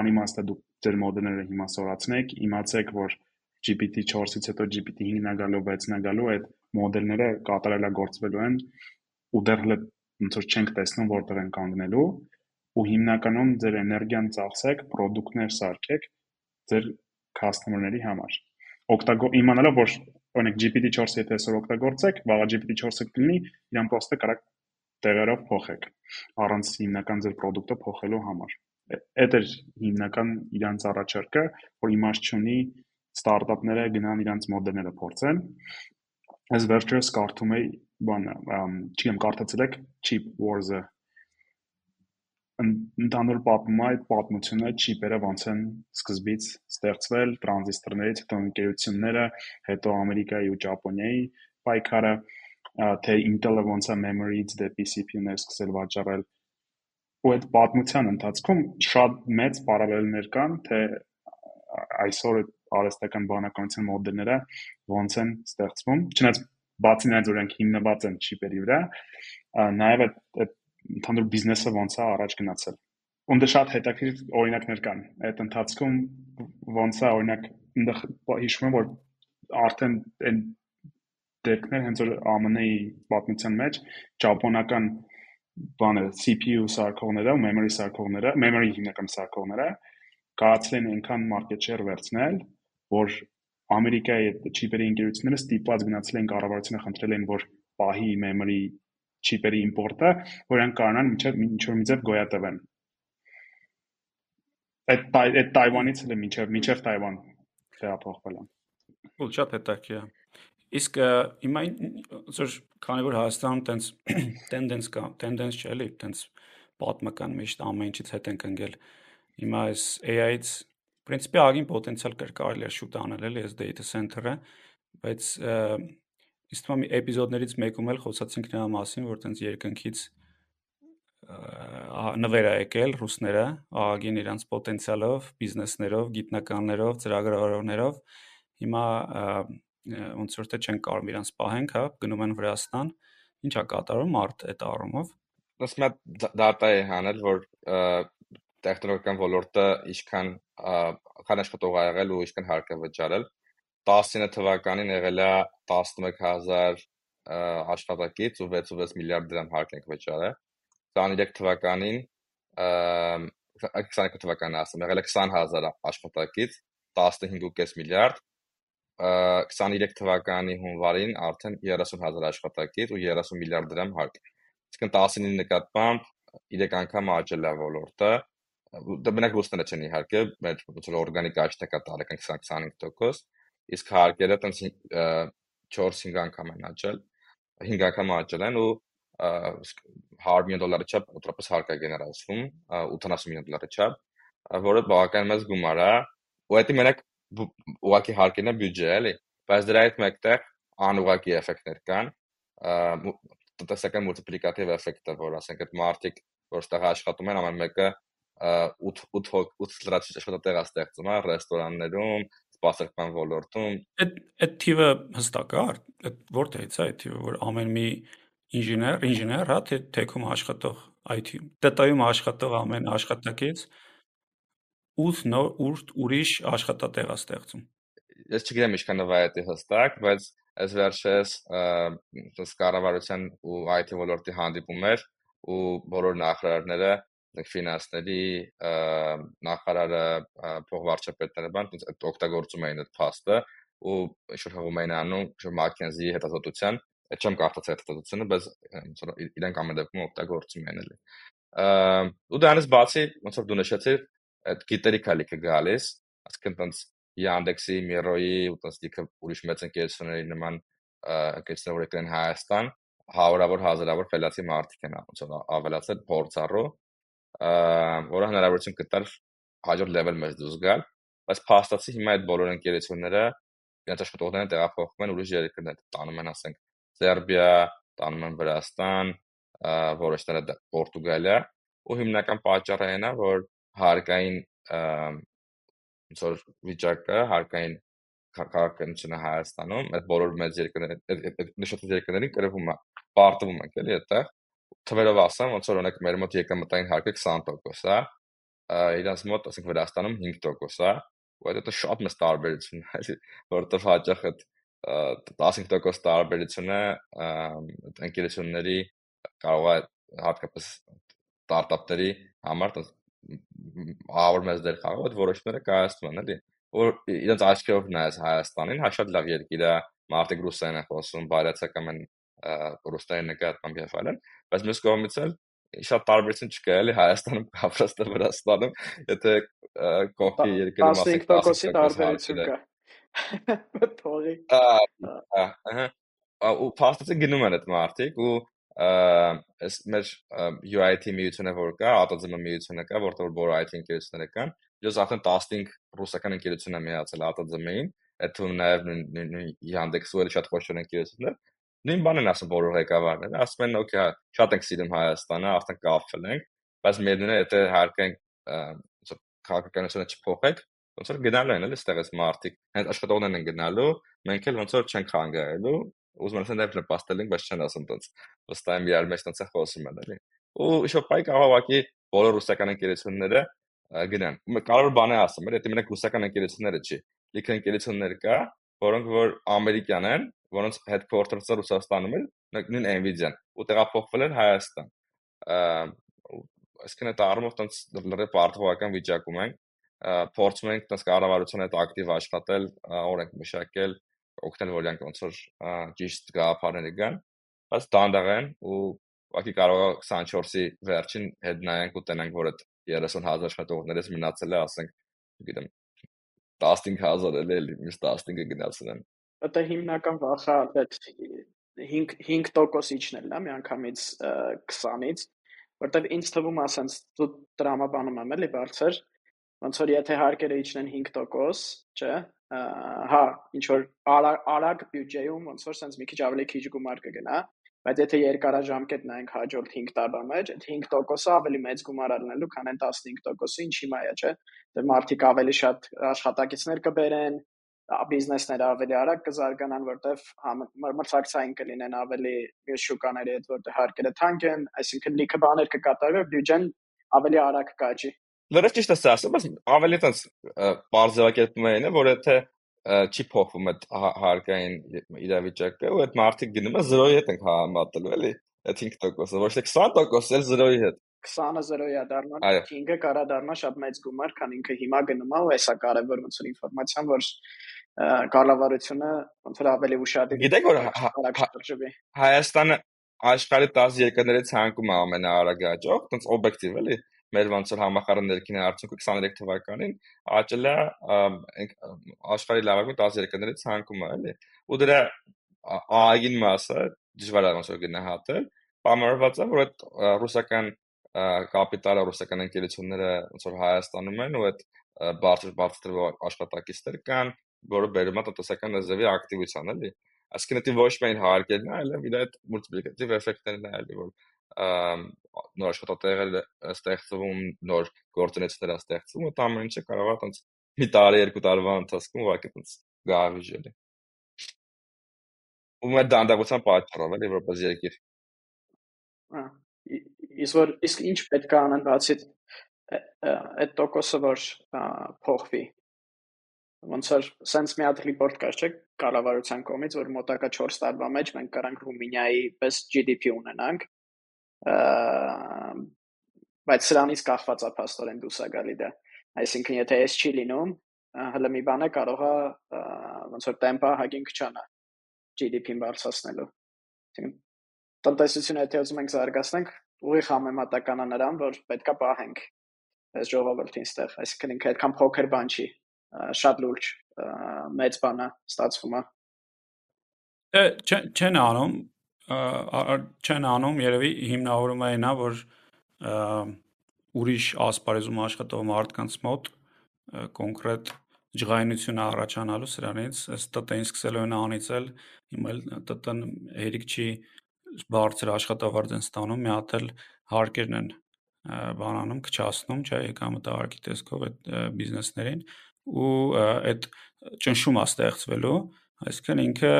անիմաստ է դուք ձեր մոդելները հիմա սորացնեք, իմացեք, որ GPT-4-ից հետո GPT-5-ն է գալու, 6-ն է գալու, այդ մոդելները կատարելագործվելու են ու դեռ հələ ոնց որ չենք տեսնում որտեղ են կանգնելու ու հիմնականում ձեր էներգիան ծախսեք, ապրանքներ սարքեք ձեր customer-ների համար։ Օգտագո իմանալով որ օրինակ GPT-4-ը եթե այսօր օգտագործեք, վաղը GPT-4-ը կլինի, իրան պրոստը կարա տեղերով փոխեք առանց հիմնական ձեր product-ը փոխելու համար։ Այդ էր հիմնական իրանց առաջարկը, որ իմաստ չունի ստարտափները գնան իրանց մոդելները փորձեն։ Ես վերջերս կարդում էի, բանը, չգիտեմ, կարդացել եք Chip Wars-ը ընդհանուր պատմում այդ պատմությունը չիպերը ոնց են սկզբից ստեղծվել տրանզիստորներից հետո ընկերությունները հետո ամերիկայի ու ճապոնիայի պայքարը թե Intel-ը ոնց է memory-ից դեպի CPU-ներ սկսել վաճառել ու այդ պատմության ընթացքում շատ մեծ պարալելներ կան, թե այսօր այդ արհեստական բանականության մոդելները ոնց են ստեղծվում, չնայած բացի նրանց որ իրենք հիմնված են չիպերի վրա, նաև այդ ընդհանուր բիզնեսը ոնց է առաջ գնացել։ Ու դե շատ հետաքրքիր օրինակներ կան։ Այդ ընթացքում ոնց է օրինակ հիշում եմ որ արդեն այն դեպքներ հենց որ ԱՄՆ-ի պատմության մեջ ճապոնական բանը CPU սարքողները, memory սարքողները, memory հիմնական սարքողները կարողացել են այնքան market share վերցնել, որ Ամերիկայի չիպերի ընկերությունները ստիպված գնացել են կառավարությունը խնդրել են, որ պահի memory չիպերի իմպորտը, որ այն կարողանան մինչև ինչ-որ մի ձև գոյատևեն։ Այդ այդ Տայվանից էլ մինչև մինչև Տայվան տեղափոխվել են։
Ու շատ հետաքրքիր է։ Իսկ հիմա ծոր քանի որ Հայաստանում տենց տենդենս կա, տենդենս չէ էլի, տենց պատմական միշտ ամեն ինչից հետ ենք ընկել։ Հիմա այս AI-ից պրինցիպի ագին պոտենցիալ կար կարելի է շուտ անել էլի այս data center-ը, բայց իսկ մի էպիզոդներից մեկում էլ խոսացինք նրա մասին, որ տենց երկնքից նվեր է եկել ռուսները, ագին իրանց պոտենցիալով, բիզնեսներով, գիտնականներով, ծրագրավորողներով։ Հիմա ոնց որ թե չեն կարող իրանց պահենք, հա, գնում են Վրաստան։ Ինչա կատարում արդ այդ առումով։
մի դատա է հանել, որ տեխնոլոգիական ոլորտը ինչքան քան աշխատող ա եղել ու ինչքան հարկ է վճարել 19 թվականին եղել է 11000 աշխատակից ու 6.6 միլիարդ դրամ հարկ ենք վճարել 23 թվականին 22 թվականին ասեմ եղել է 20000 աշխատակից 15.5 միլիարդ 23 թվականի հունվարին արդեն 30000 աշխատակից ու 30 միլիարդ դրամ հարկ։ Իսկն 19-ի նկատմամբ 3 անգամ աճել է ոլորտը։ Դա մենակ ռուսները չեն իհարկե, մեր որ օրգանիկ աճն է կա տարեկան 20-25%, իսկ հարկերը տենց 4-5 անգամ են աճել, 5 անգամ աճել են ու 100 միլիոն դոլարի չափ ուտրապես հարկ է գեներացվում, 80 միլիոն դոլարի չափ, որը բավական մեծ գումար է։ Ու դա մենակ ուղակի հարկին է բյուջե, էլի, բայց դրա հետ մեկտեղ անուղակի էֆեկտներ կան, տնտեսական մուլտիպլիկատիվ էֆեկտը, որ ասենք այդ մարտիկ, որ ստեղ աշխատում են, ամեն մեկը 8 8 8 լրացիչ աշխատատեղ է ստեղծում, ռեստորաններում, սպասարկման ոլորտում։
Այդ այդ թիվը հստակ է, այդ որտեղից է այդ թիվը, որ ամեն մի ինժեներ, ինժեներ, հա, թե թեքում աշխատող IT-ում, ՏՏ-ում աշխատող ամեն աշխատակից 8 նոր ուրիշ աշխատատեղ է ստեղծում։
Ես չգիտեմ ինչքան նվա է դա հստակ, բայց այս վերջերս ըստ կառավարության ու IT ոլորտի հանդիպումներ ու բոլոր նախարարները ֆինանսների նախարարը փողվարչապետները բան այդ օգտագործում էին այդ փաստը ու ինչ-որ հողում էին անում ինչ-որ Մաքենզի հետազոտության այդ չեմ կարծացել հետազոտությունը բայց իրենք ամեն դեպքում օգտագործում են էլի ու դրանից բացի ոնց որ դու նշեցիր այդ գիտելիք ալիքը գալիս, ասկն տենց Yandex-ի, Miro-ի ու տենց դիքը ուրիշ մեծ ընկերությունների նման ընկերություններ որ եկան Հայաստան, հարյուրավոր հազարավոր ֆելացի մարդիկ են ոնց ավելացել փորձառու, որը հնարավորություն կտար հաջորդ level մեջ դուրս գալ, բայց փաստացի հիմա այդ բոլոր ընկերությունները իրենց աշխատողները տեղափոխվում են ուրիշ երկրներ, տանում են ասենք Սերբիա, տանում են Վրաստան, որոշները Պորտուգալիա, ու հիմնական պատճառը այն է, որ հարկային ոնց որ վիճակը, հարկային քաղաքականությունը Հայաստանում, այդ բոլոր մեծ երկրները, այդ նշված երկրներին կրվում է, պարտվում ենք էլի այդտեղ։ Թվերով ասեմ, ոնց որ օրինակ մեր մոտ եկամտային հարկը 20% է, իրանց մոտ, ասենք Վրաստանում 5% է, ու այդ դա շատ մեծ տարբերություն է, որովհետև հաճախ այդ 15% տարբերությունը ընկերությունների կարող է հատկապես ստարտափների համար ահավոր մեծ դեր խաղալ, այդ որոշները կայացնում են, էլի որ իրենց աչքերով նայես Հայաստանին, հա շատ լավ երկիր է, մարդիկ ռուսերեն են խոսում, բարյացակամ են ռուսերեն նկատմամբ եւ այլն, բայց մյուս կողմից էլ շատ տարբերություն չկա էլի Հայաստանում Կապրաստը Վրաստանում, եթե կողքի երկրում
ասենք 15%-ի տարբերություն կա։ Թողի։
Ահա։ Ու փաստացի գնում են այդ մարդիկ ու այս մեր UIT միությունը որ կա, ATZM միությունը կա, որտեղ որ IT ընկերությունները կան, ես արդեն 15 ռուսական ընկերություն եմ միացել ATZM-ին, այդ թվում նաև Yandex-ու էլ շատ խոշոր ընկերություններ, նույն բանն են ասում բոլոր ղեկավարները, ասում են, օքեյ, հա, շատ ենք սիրում Հայաստանը, արդեն կապվել ենք, բայց մերնը եթե հարկենք քաղաքականությունը չփոխեք, ոնց որ գնալու են էլի ստեղից մարդիկ, հենց աշխատողներն են գնալու, մենք էլ ոնց որ չենք հանգարելու, ուզում են նաև նպաստել են, բայց չեն ասում տենց։ Վստահ եմ իրար մեջ տենց է խոսում են, էլի։ Ու կարող ուղղակի բոլոր ռուսական ընկերությունները գնան։ Կարող բան է ասում, էլի, դա մենակ ռուսական ընկերությունները չի։ Լիքը ընկերություններ կա, որոնք որ ամերիկյան են, որոնց headquarters-ը Ռուսաստանում է, նույն Nvidia-ն, ու տեղափոխվել են Հայաստան։ Այսինքն այդ առումով տենց լրիվ պարտավորական վիճակում ենք փորձում ենք տես կառավարության հետ ակտիվ աշխատել, օրենք մշակել, օգնել որ իրանք ոնց որ ճիշտ գաղափարները գան, բայց դանդաղ են ու ուղղակի կարող է 24-ի վերջին հետ նայենք ու տենանք որ այդ 30000 աշխատողներից մնացել է, ասենք, գիտեմ 15000 էլ էլի, միշտ 15-ը գնացնեն։
Դա հիմնական վախը այդ 5 5% իջնելն է միանգամից 20-ից, որտեվ ինձ թվում է, ասենց դու տրամաբանում եմ էլի բարձր, ոնց որ եթե հարկերը իջնեն 5%, չէ, հա, ինչ որ արագ բյուջեում ոնց որ sense մի քիչ ավելի քիչ գումար կգնա, բայց եթե երկարաժամկետ նայենք հաջորդ 5 տարվա մեջ, այդ 5%-ը ավելի մեծ գումար առնելու, քան այն 15%-ը, ինչի մայա, չէ։ Դե մարդիկ ավելի շատ աշխատակիցներ կբերեն, բիզնեսները ավելի արագ կզարգանան, որտեվ մրցակցային կլինեն ավելի մյուս շուկաների հետ, որտեղ հարկերը թանկ են, այսինքն լիքը բաներ կկատարվի, բյուջեն ավելի արագ կաճի։
Լրիվ ճիշտ է ասում, բայց ավելի տես բարձրակերպում են, որ եթե չի փոխվում այդ հարկային իրավիճակը, ու այդ մարդիկ գնում են 0-ի հետ են համատելու, էլի, այդ 5%-ը, ոչ թե 20%-ը, էլ 0-ի հետ։
20-ը 0-ի է դառնալ, 5-ը կարա դառնա շատ մեծ գումար, քան ինքը հիմա գնում է, ու հեսա կարևոր ոնց որ ինֆորմացիան, որ կառավարությունը ոնց որ ավելի ուշադիր
Գիտեք որ Հայաստանը աշխարհի 10 երկրներից հանգում է ամենաարագ աճող, տենց օբյեկտիվ էլի մեր ոնց որ համախառն ներքին արդյունքը 23 թվականին աճել է աշխարհի լավագույն 10 երկրներից ցանկումը էլի ու դրա ԱԱԳ-ին մասը դժվար է ոնց որ գնահատել բամարված է որ այդ ռուսական կապիտալը ռուսական ընկերությունները ոնց որ Հայաստանում են ու այդ բարձր բարձր աշխատակիցներ կան որը բերում է տնտեսական նզովի ակտիվության էլի այսինքն դա ոչ միայն հարկերն է այլև իր այդ մուլտիպլիկատիվ էֆեկտներն է էլի որ նոր աշխատատեղեր ստեղծվում, նոր գործունեություններ ստեղծվում, այդ ամեն ինչը կարող է տենց մի տարի, երկու տարվա ընթացքում ուղղակի տենց գարիժել է։ Ու մեր դանդաղության պատճառով էլի որպես երկիր։
իսկ որ իսկ ինչ պետք է անեն բացի այդ տոկոսը որ փոխվի ոնց որ sense մի հատ report կար չէ կառավարության կողմից որ մոտակա 4 տարվա մեջ մենք կարանք Ռումինիայի պես GDP ունենանք բայց սրանից կախված է փաստորեն դուսա գալի դա այսինքն եթե էս չի լինում հələ մի բան է կարող է ոնց որ տեմպը հագին քչանա GDP-ն բարձրացնելու այսինքն տնտեսությունը եթե ուզում ենք զարգացնենք ուղիղ համեմատական է նրան որ պետքա պահենք այս ժողովրդին ստեղ այսինքն ինքը այդքան փոքր բան չի շատ լուրջ մեծ բան է ստացվում
է չեն անում չեն անում, երևի հիմնավորումը այնա, որ ուրիշ ասպարեզում աշխատող մարդկանց մոտ կոնկրետ ջղայնություն առաջանալու սրանից, ըստ ՏՏ-ին սկսելու են անիծել, հիմա ՏՏ-ն հերիք չի բարձր աշխատավարձ են ստանում, մի հատ էլ հարկերն են բանանում, քչացնում, չէ, եկամտահարկի տեսքով այդ բիզնեսներին ու այդ ճնշում է ստեղծվելու, այսինքն ինքը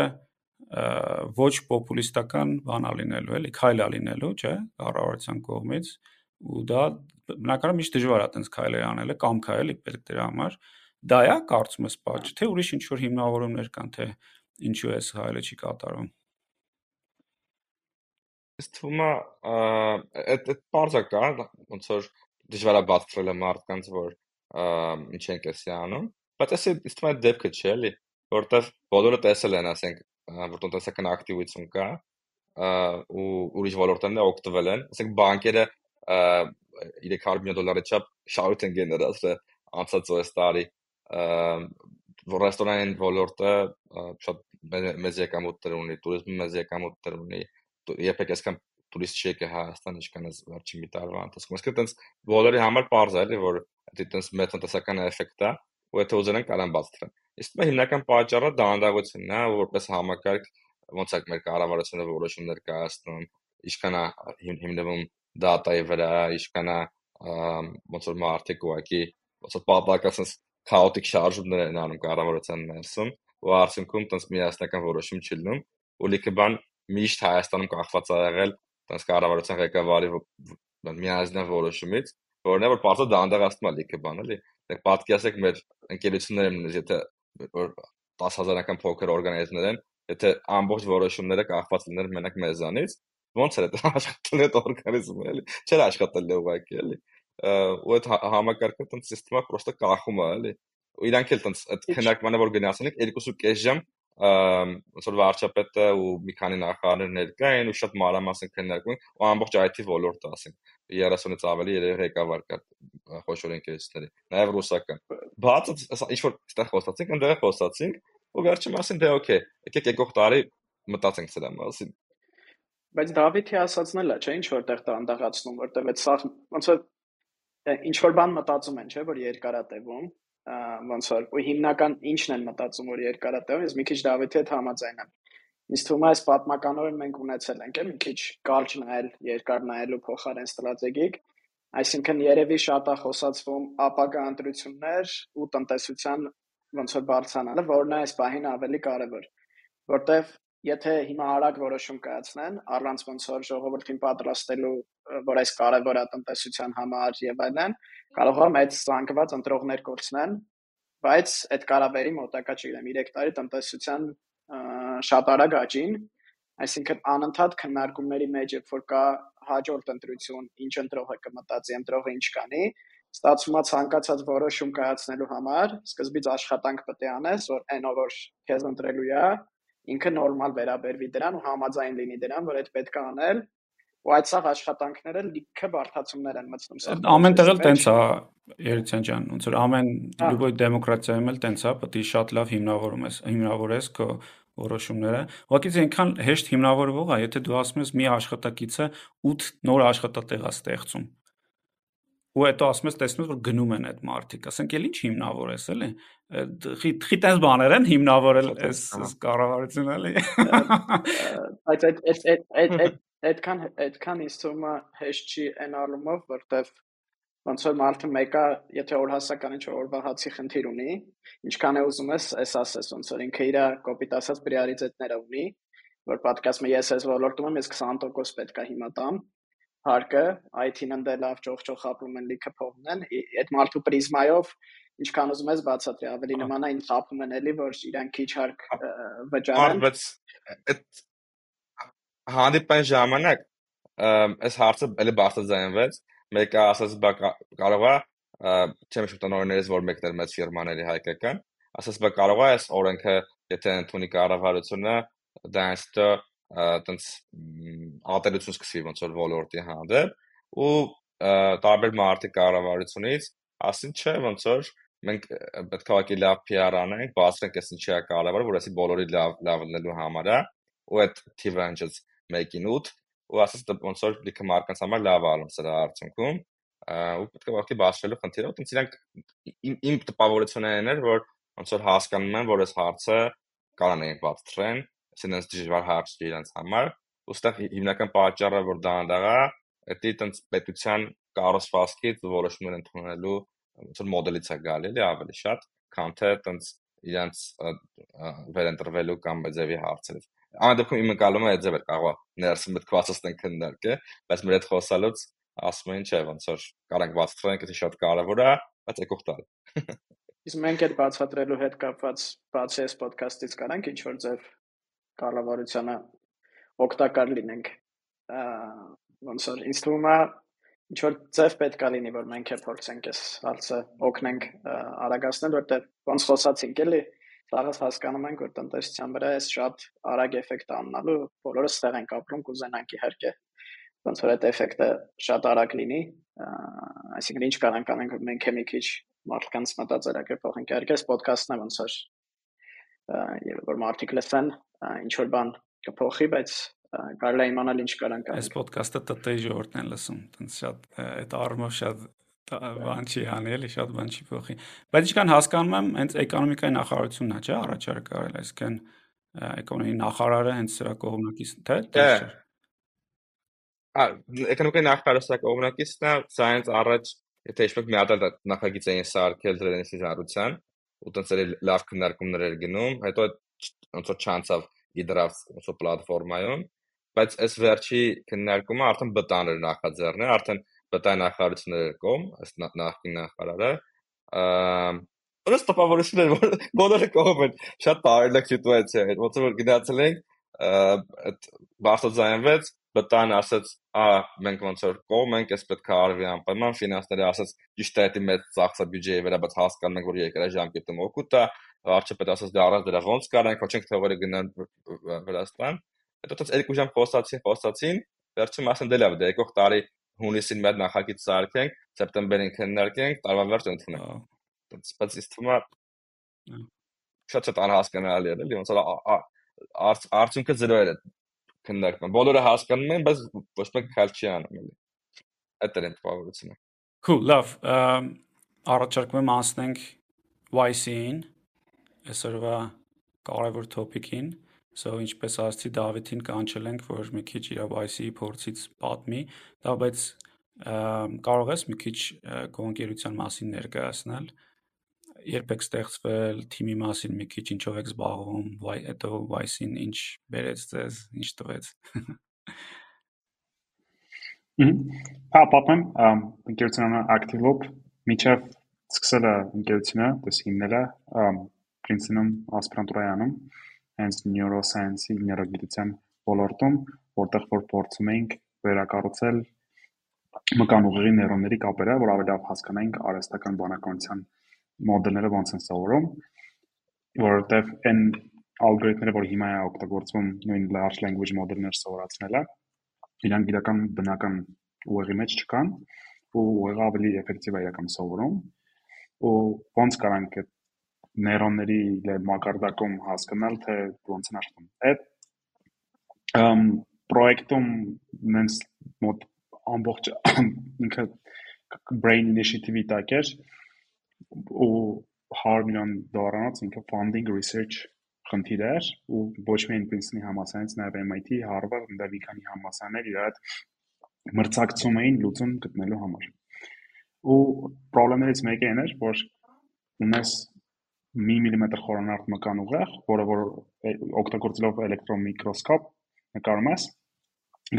ոչ պոպուլիստական բան ալինելու, էլի, քայլ ալինելու, չէ, կառավարության կողմից ու դա բնականաբար միշտ դժվար է այտենց քայլեր անելը կամ քայլի պետք դրա համար դա է կարծում ես պատճ թե ուրիշ ինչ որ հիմնավորումներ կան թե ինչու է քայլը չի կատարվում
Ըստ թվում է այդ այդ բարձա կա ոնց որ դժվար է բացրել մարդկանց որ ինչ են կեսի անում բայց էս թվում է դեպքը չէ էլի որտեվ բոլորը տեսել են ասենք որ տնտեսական ակտիվություն կա ու ուրիշ ոլորտներն օգտվել են ասենք բանկերը 300 միլիոն դոլարի չափ շարուտ են գեներացրել հա, անցած այս տարի որ ռեստորանային ոլորտը շատ մեծ եկամուտներ ունի, туриզմը մեծ եկամուտներ ունի, երբեք այսքան տուրիստ չի եկել Հայաստան, ինչքան այս վերջին մի տարվա ընթացքում։ Իսկ այտենց բոլորի համար պարզ է, էլի, որ դա այտենց մեծ տնտեսական էֆեկտ է, ու եթե ուզենան կարան բացատրեն։ Իսկ մե հիմնական պատճառը դանդաղությունն է, որպես համակարգ ոնց է մեր կառավարությունը որոշումներ կայացնում, ինչքան է հիմնվում դատայի վրա, ինչքան է ոնց որ մարդիկ ուղակի ոնց որ պատակասած քաոտիկ շարժումներ են անում կառավարության ներսում ու արդյունքում տես միասնական որոշում չի լինում ու լիքը բան միշտ Հայաստանում կախված ա եղել տես կառավարության ղեկավարի միանձնյա որոշումից, որն է որ բարձր դանդաղացնում է լիքը բան, էլի։ Դեք պատկերացեք մեր ընկերությունները նույնիսկ եթե որ 10000-ական փոքր օրգանիզմներ են, եթե ամբողջ որոշումները կախված լիներ մենակ մեզանից, ոնց էր դա աշխատել այդ օրգանիզմը, էլի։ Չէր աշխատել ուղղակի, էլի։ Ու այդ համակարգը տենց սիստեմը պրոստը կախում է, էլի։ Ու իրանք էլ տենց այդ քննարկմանը որ գնացին 2.5 ժամ ոնց որ վարչապետը ու մի քանի նախարարներ ներկա են ու շատ մանրամասն քննարկում ու ամբողջ IT ոլորտը ասենք 30-ից ավելի երևի ղեկավար կա խոշոր ընկերությունների նաև ռուսական բաց ինչ որ այդտեղ խոսացինք ընդեղ խոսացինք ու վերջում ասին դե օքեյ եկեք եկող տարի մտածենք սրա մասին
բայց Դավիթի ասածն էլ է չէ ինչ որտեղ տանդաղացնում որտեղ այդ սա ոնց որ ինչ որ բան մտածում են չէ որ երկարատևում ոնց որ ու հիմնական ինչն են մտածում որ երկարատև ես մի քիչ Դավիթի հետ համաձայն եմ Ինձ թվում է այս պատմականորեն մենք ունեցել ենք մի քիչ կարճ նայել, երկար նայելու փոխարեն ստրատեգիկ, այսինքն երևի շատ է խոսացվում ապագա ընտրություններ ու տնտեսության ոնց որ բարձրանալը, որն է այս պահին ավելի կարևոր, որտեվ եթե հիմա արագ որոշում կայացնեն, առանց ոնց որ ժողովրդին պատրաստելու, որ այս կարևոր է տնտեսության համար եւ այլն, կարող է մեծ ցանկված ընտրողներ կորցնեն, բայց այդ կարաբերի մոտակա չգիտեմ 3 տարի տնտեսության շատ արագ աճին, այսինքն անընդհատ քննարկումների մեջ երբ որ կա հաջորդ ընտրություն, ինչ ընտրողը կմտածի, ընտրողը ինչ կանի, ստացվում է ցանկացած որոշում կայացնելու համար սկզբից աշխատանք պետք է անես, որ այն ով որ քեզ ընտրելու է, ինքը նորմալ վերաբերվի դրան ու համաձայն լինի դրան, որ այդ պետք է անել ու այդ սաղ աշխատանքները լիքը բարթացումներ են մտնում
սա ամեն տեղ էլ տենց է Երիցյան ջան ոնց որ ամեն լյուբոյ դեմոկրատիայում էլ տենց է պետք է շատ լավ հիմնավորում ես հիմնավորես քո որոշումները ուղղակի այնքան հեշտ հիմնավորվող է եթե դու ասում ես մի աշխատակիցը 8 նոր աշխատատեղ է ստեղծում ու հետո ասում ես տեսնում ես որ գնում են այդ մարտիկ ասենք էլ ինչ հիմնավորես էլի խի տես բաներ են հիմնավորել այս կառավարությունը էլի
բայց այդ այդ այդ այդքան այդքան է հեշտ չի այն առումով, որտեվ ոնց որ մարդը մեկը, եթե օրհասական ինչ որ օրվա հացի խնդիր ունի, ինչքան է ուզում ես, էս ասես, ոնց որ ինքը իր կոպիտ ասած պրիորիտետները ունի, որ պատկասում ես ես ոլորտում եմ, ես 20% պետք է հիմա տամ հարկը, IT-ն ընդե լավ ճոխճոխ ապրում են լիքը փողն են, այդ մարդու պրիզմայով ինչքան ուզում ես բացատրի, ավելի նման է ինձ խափում են էլի, որ իրան քիչ հարկ վճարեն։
Բայց այդ հանդիպան ժամանակ այս հարցը էլի բարձրացանվեց մեկը ասաց բա կարող է չեմ շուտ նորներից որ մեկն էր մեծ ֆիրմաների հայկական ասաց բա կարող է այս օրենքը եթե ընդունի կառավարությունը դա այստը տենց ալտերություն սկսի ոնց որ ոլորտի հանդեպ ու տարբեր մարտի կառավարությունից ասին չէ ոնց որ մենք պետք է ակի լավ PR անենք, բացրենք այս ինչի է կարևոր, որ ասի բոլորի լավ լավ լինելու համար է ու այդ թիվը հնչեց 1-ին 8 ու ասես դա ոնց որ լիքը մարկանց համար լավ ալում սրա արդյունքում ու պետք է ուղղակի բացելու խնդիրը ու իրանք իմ տպավորությունն էր որ ոնց որ հասկանում են որ այս հարցը կարան բացտրեն սենս դժվար հարց է իրենց համար ուստեղ հիմնական պատճառը որ դա անդաղա դա տենց պետության կառուցվածքից որոշումներ ընդունելու ոնց որ մոդելից է գալի էլի ավելի շատ քան թե տենց իրենց վերընտրվելու կամ ձևի հարցերից Ամեն դեպքում իմ ընկալումը այդ ձև էր կարող ներսը մտքվածս են քննարկը, բայց մեր հետ խոսալուց ասում են չէ, ոնց որ կարանք բացատրենք, դա շատ կարևոր է, բայց եկող տալ։
Իսկ մենք այդ բացատրելու հետ կապված բացի այս ոդքասթից կարանք ինչ որ ձև կառավարությանը օգտակար լինենք։ Ոնց որ ինձ թվում է ինչ որ ձև պետք է լինի, որ մենք է փորձենք այս հարցը օգնենք արագացնել, որտեղ ոնց խոսացինք էլի, Սաղս հասկանում ենք, որ տնտեսության վրա էս շատ արագ էֆեկտ աննալու, բոլորը ստեղ ենք ապրում, կուզենանք իհարկե ոնց որ այդ էֆեկտը շատ արագ լինի, այսինքն ինչ անենք, որ մենք մի քիչ մարդկանց մտածելակերպ փոխենք։ Իհարկե, այս ոդքասթն է ոնց որ որ մարդիկ լսեն, ինչ որ բան կփոխի, բայց կարելի է իմանալ ինչ կարանք
Այս ոդքասթը ՏՏ ժողովուրդն են լսում, տենց շատ այդ առումով շատ բան չի անի էլի շատ բան չի փոխի բայց ինչքան հասկանում եմ հենց էկոնոմիկայի նախարարությունն է չէ առաջարկ արել այսինքն էկոնոմիկայի նախարարը հենց սրա կողմնակից թե
թե Ա էկոնոմիկայի նախարարը սրա կողմնակիցն է սա հենց առաջ եթե իշխեք մի հատ նախագիծ էին սարքել դրանից զարության ու տենց էլի լավ քննարկումներ էր գնում հետո ոնց որ չանցավ իդրավ ոնց պլատֆորմայում բայց այս վերջի քննարկումը արդեն բտան էր նախաձեռնել արդեն բտայ նախարարությունները կողմ ըստ նախկին նախարարը ըստ տպավորություն էր որ բոլորը կողմ են շատ բարելակ սիտուացիա էր ոնց որ գնացել ենք այդ բարձրացանվեց բտան ասաց ա մենք ոնց որ կողմ ենք էս պետք է արվի անպայման ֆինանսները ասաց ճիշտ է դա մեծ ծախսը բյուջեի վրա բայց հասկանում ենք որ երկրաժամկետում օգուտ է վարչապետ ասաց դա առանց դրա ոնց կարանք ոչ ենք թողերը գնան Վրաստան հետո դից երկու ժամ խոսացին խոսացին վերջում ասեն դե լավ դե եկող տարի հունիսին մեր նախագիծ սարքենք սեպտեմբերին քննարկենք տարվա վերջ ընդունենք բայց իսկ թվում է շատ շատ անհասկանալի է էլի ոնց արդյունքը 0 էր քննարկում։ Բոլորը հասկանում են, բայց ոչ մեկ քայլ չի անում էլի։ Այդ է տպավորությունը։
Cool, լավ։ Առաջարկում եմ անցնենք YC-ին, այսօրվա կարևոր topic-ին։ So ինչպես ասացի Դավիթին կանչել ենք, որ մի քիչ իր YC-ի փորձից պատմի, դա բայց կարող ես մի քիչ գոնկերության մասին ներկայացնել երբ եք ստեղծվել, թիմի մասին մի քիչ ինչով եք զբաղվում, վայ հետո Vice-ին ինչ բերեց ձեզ, ինչ տվեց։
Հա, պատմեմ, ընկերությունը Activeloop միջև սկսել է ընկերությունը, դες հիմնել է Princeton-ում ասպիրանտուրայի անում, հենց neuroscience-ի նեյրոգիտության ոլորտում, որտեղ որ փորձում էինք վերակառուցել մկանուղեղի նեյրոնների կապերը, որ ավելի լավ հասկանայինք արհեստական բանականության մոդելները ոնց են սովորում, որովհետև այն ալգորիթմները, որ հիմա է օգտագործվում նույն large language մոդելներ սովորացնելը, իրանք իրական բնական ուղեղի մեջ չկան ու ուղեղը ավելի էֆեկտիվ է իրական սովորում ու ոնց կարանք այդ նեյրոնների մակարդակում հասկանալ թե ոնց են աշխատում։ Այդ ըմ պրոյեկտում նենց մոտ ամբողջ ինքը brain initiative-ի տակ էր ու 100 միլիոն դոլարանոց ինքը funding research խնդիր էր ու ոչ միայն Princeton-ի համալսարանից, նաև MIT, Harvard, ընդ մի քանի համալսարաններ իր այդ մրցակցում էին լուծում գտնելու համար։ Ու խնդիրներից մեկը այն էր, որ ունես մի միլիմետր խորանարդ մկան ուղեղ, որը որ օգտագործելով էլեկտրոմիկրոսկոպ նկարում ես,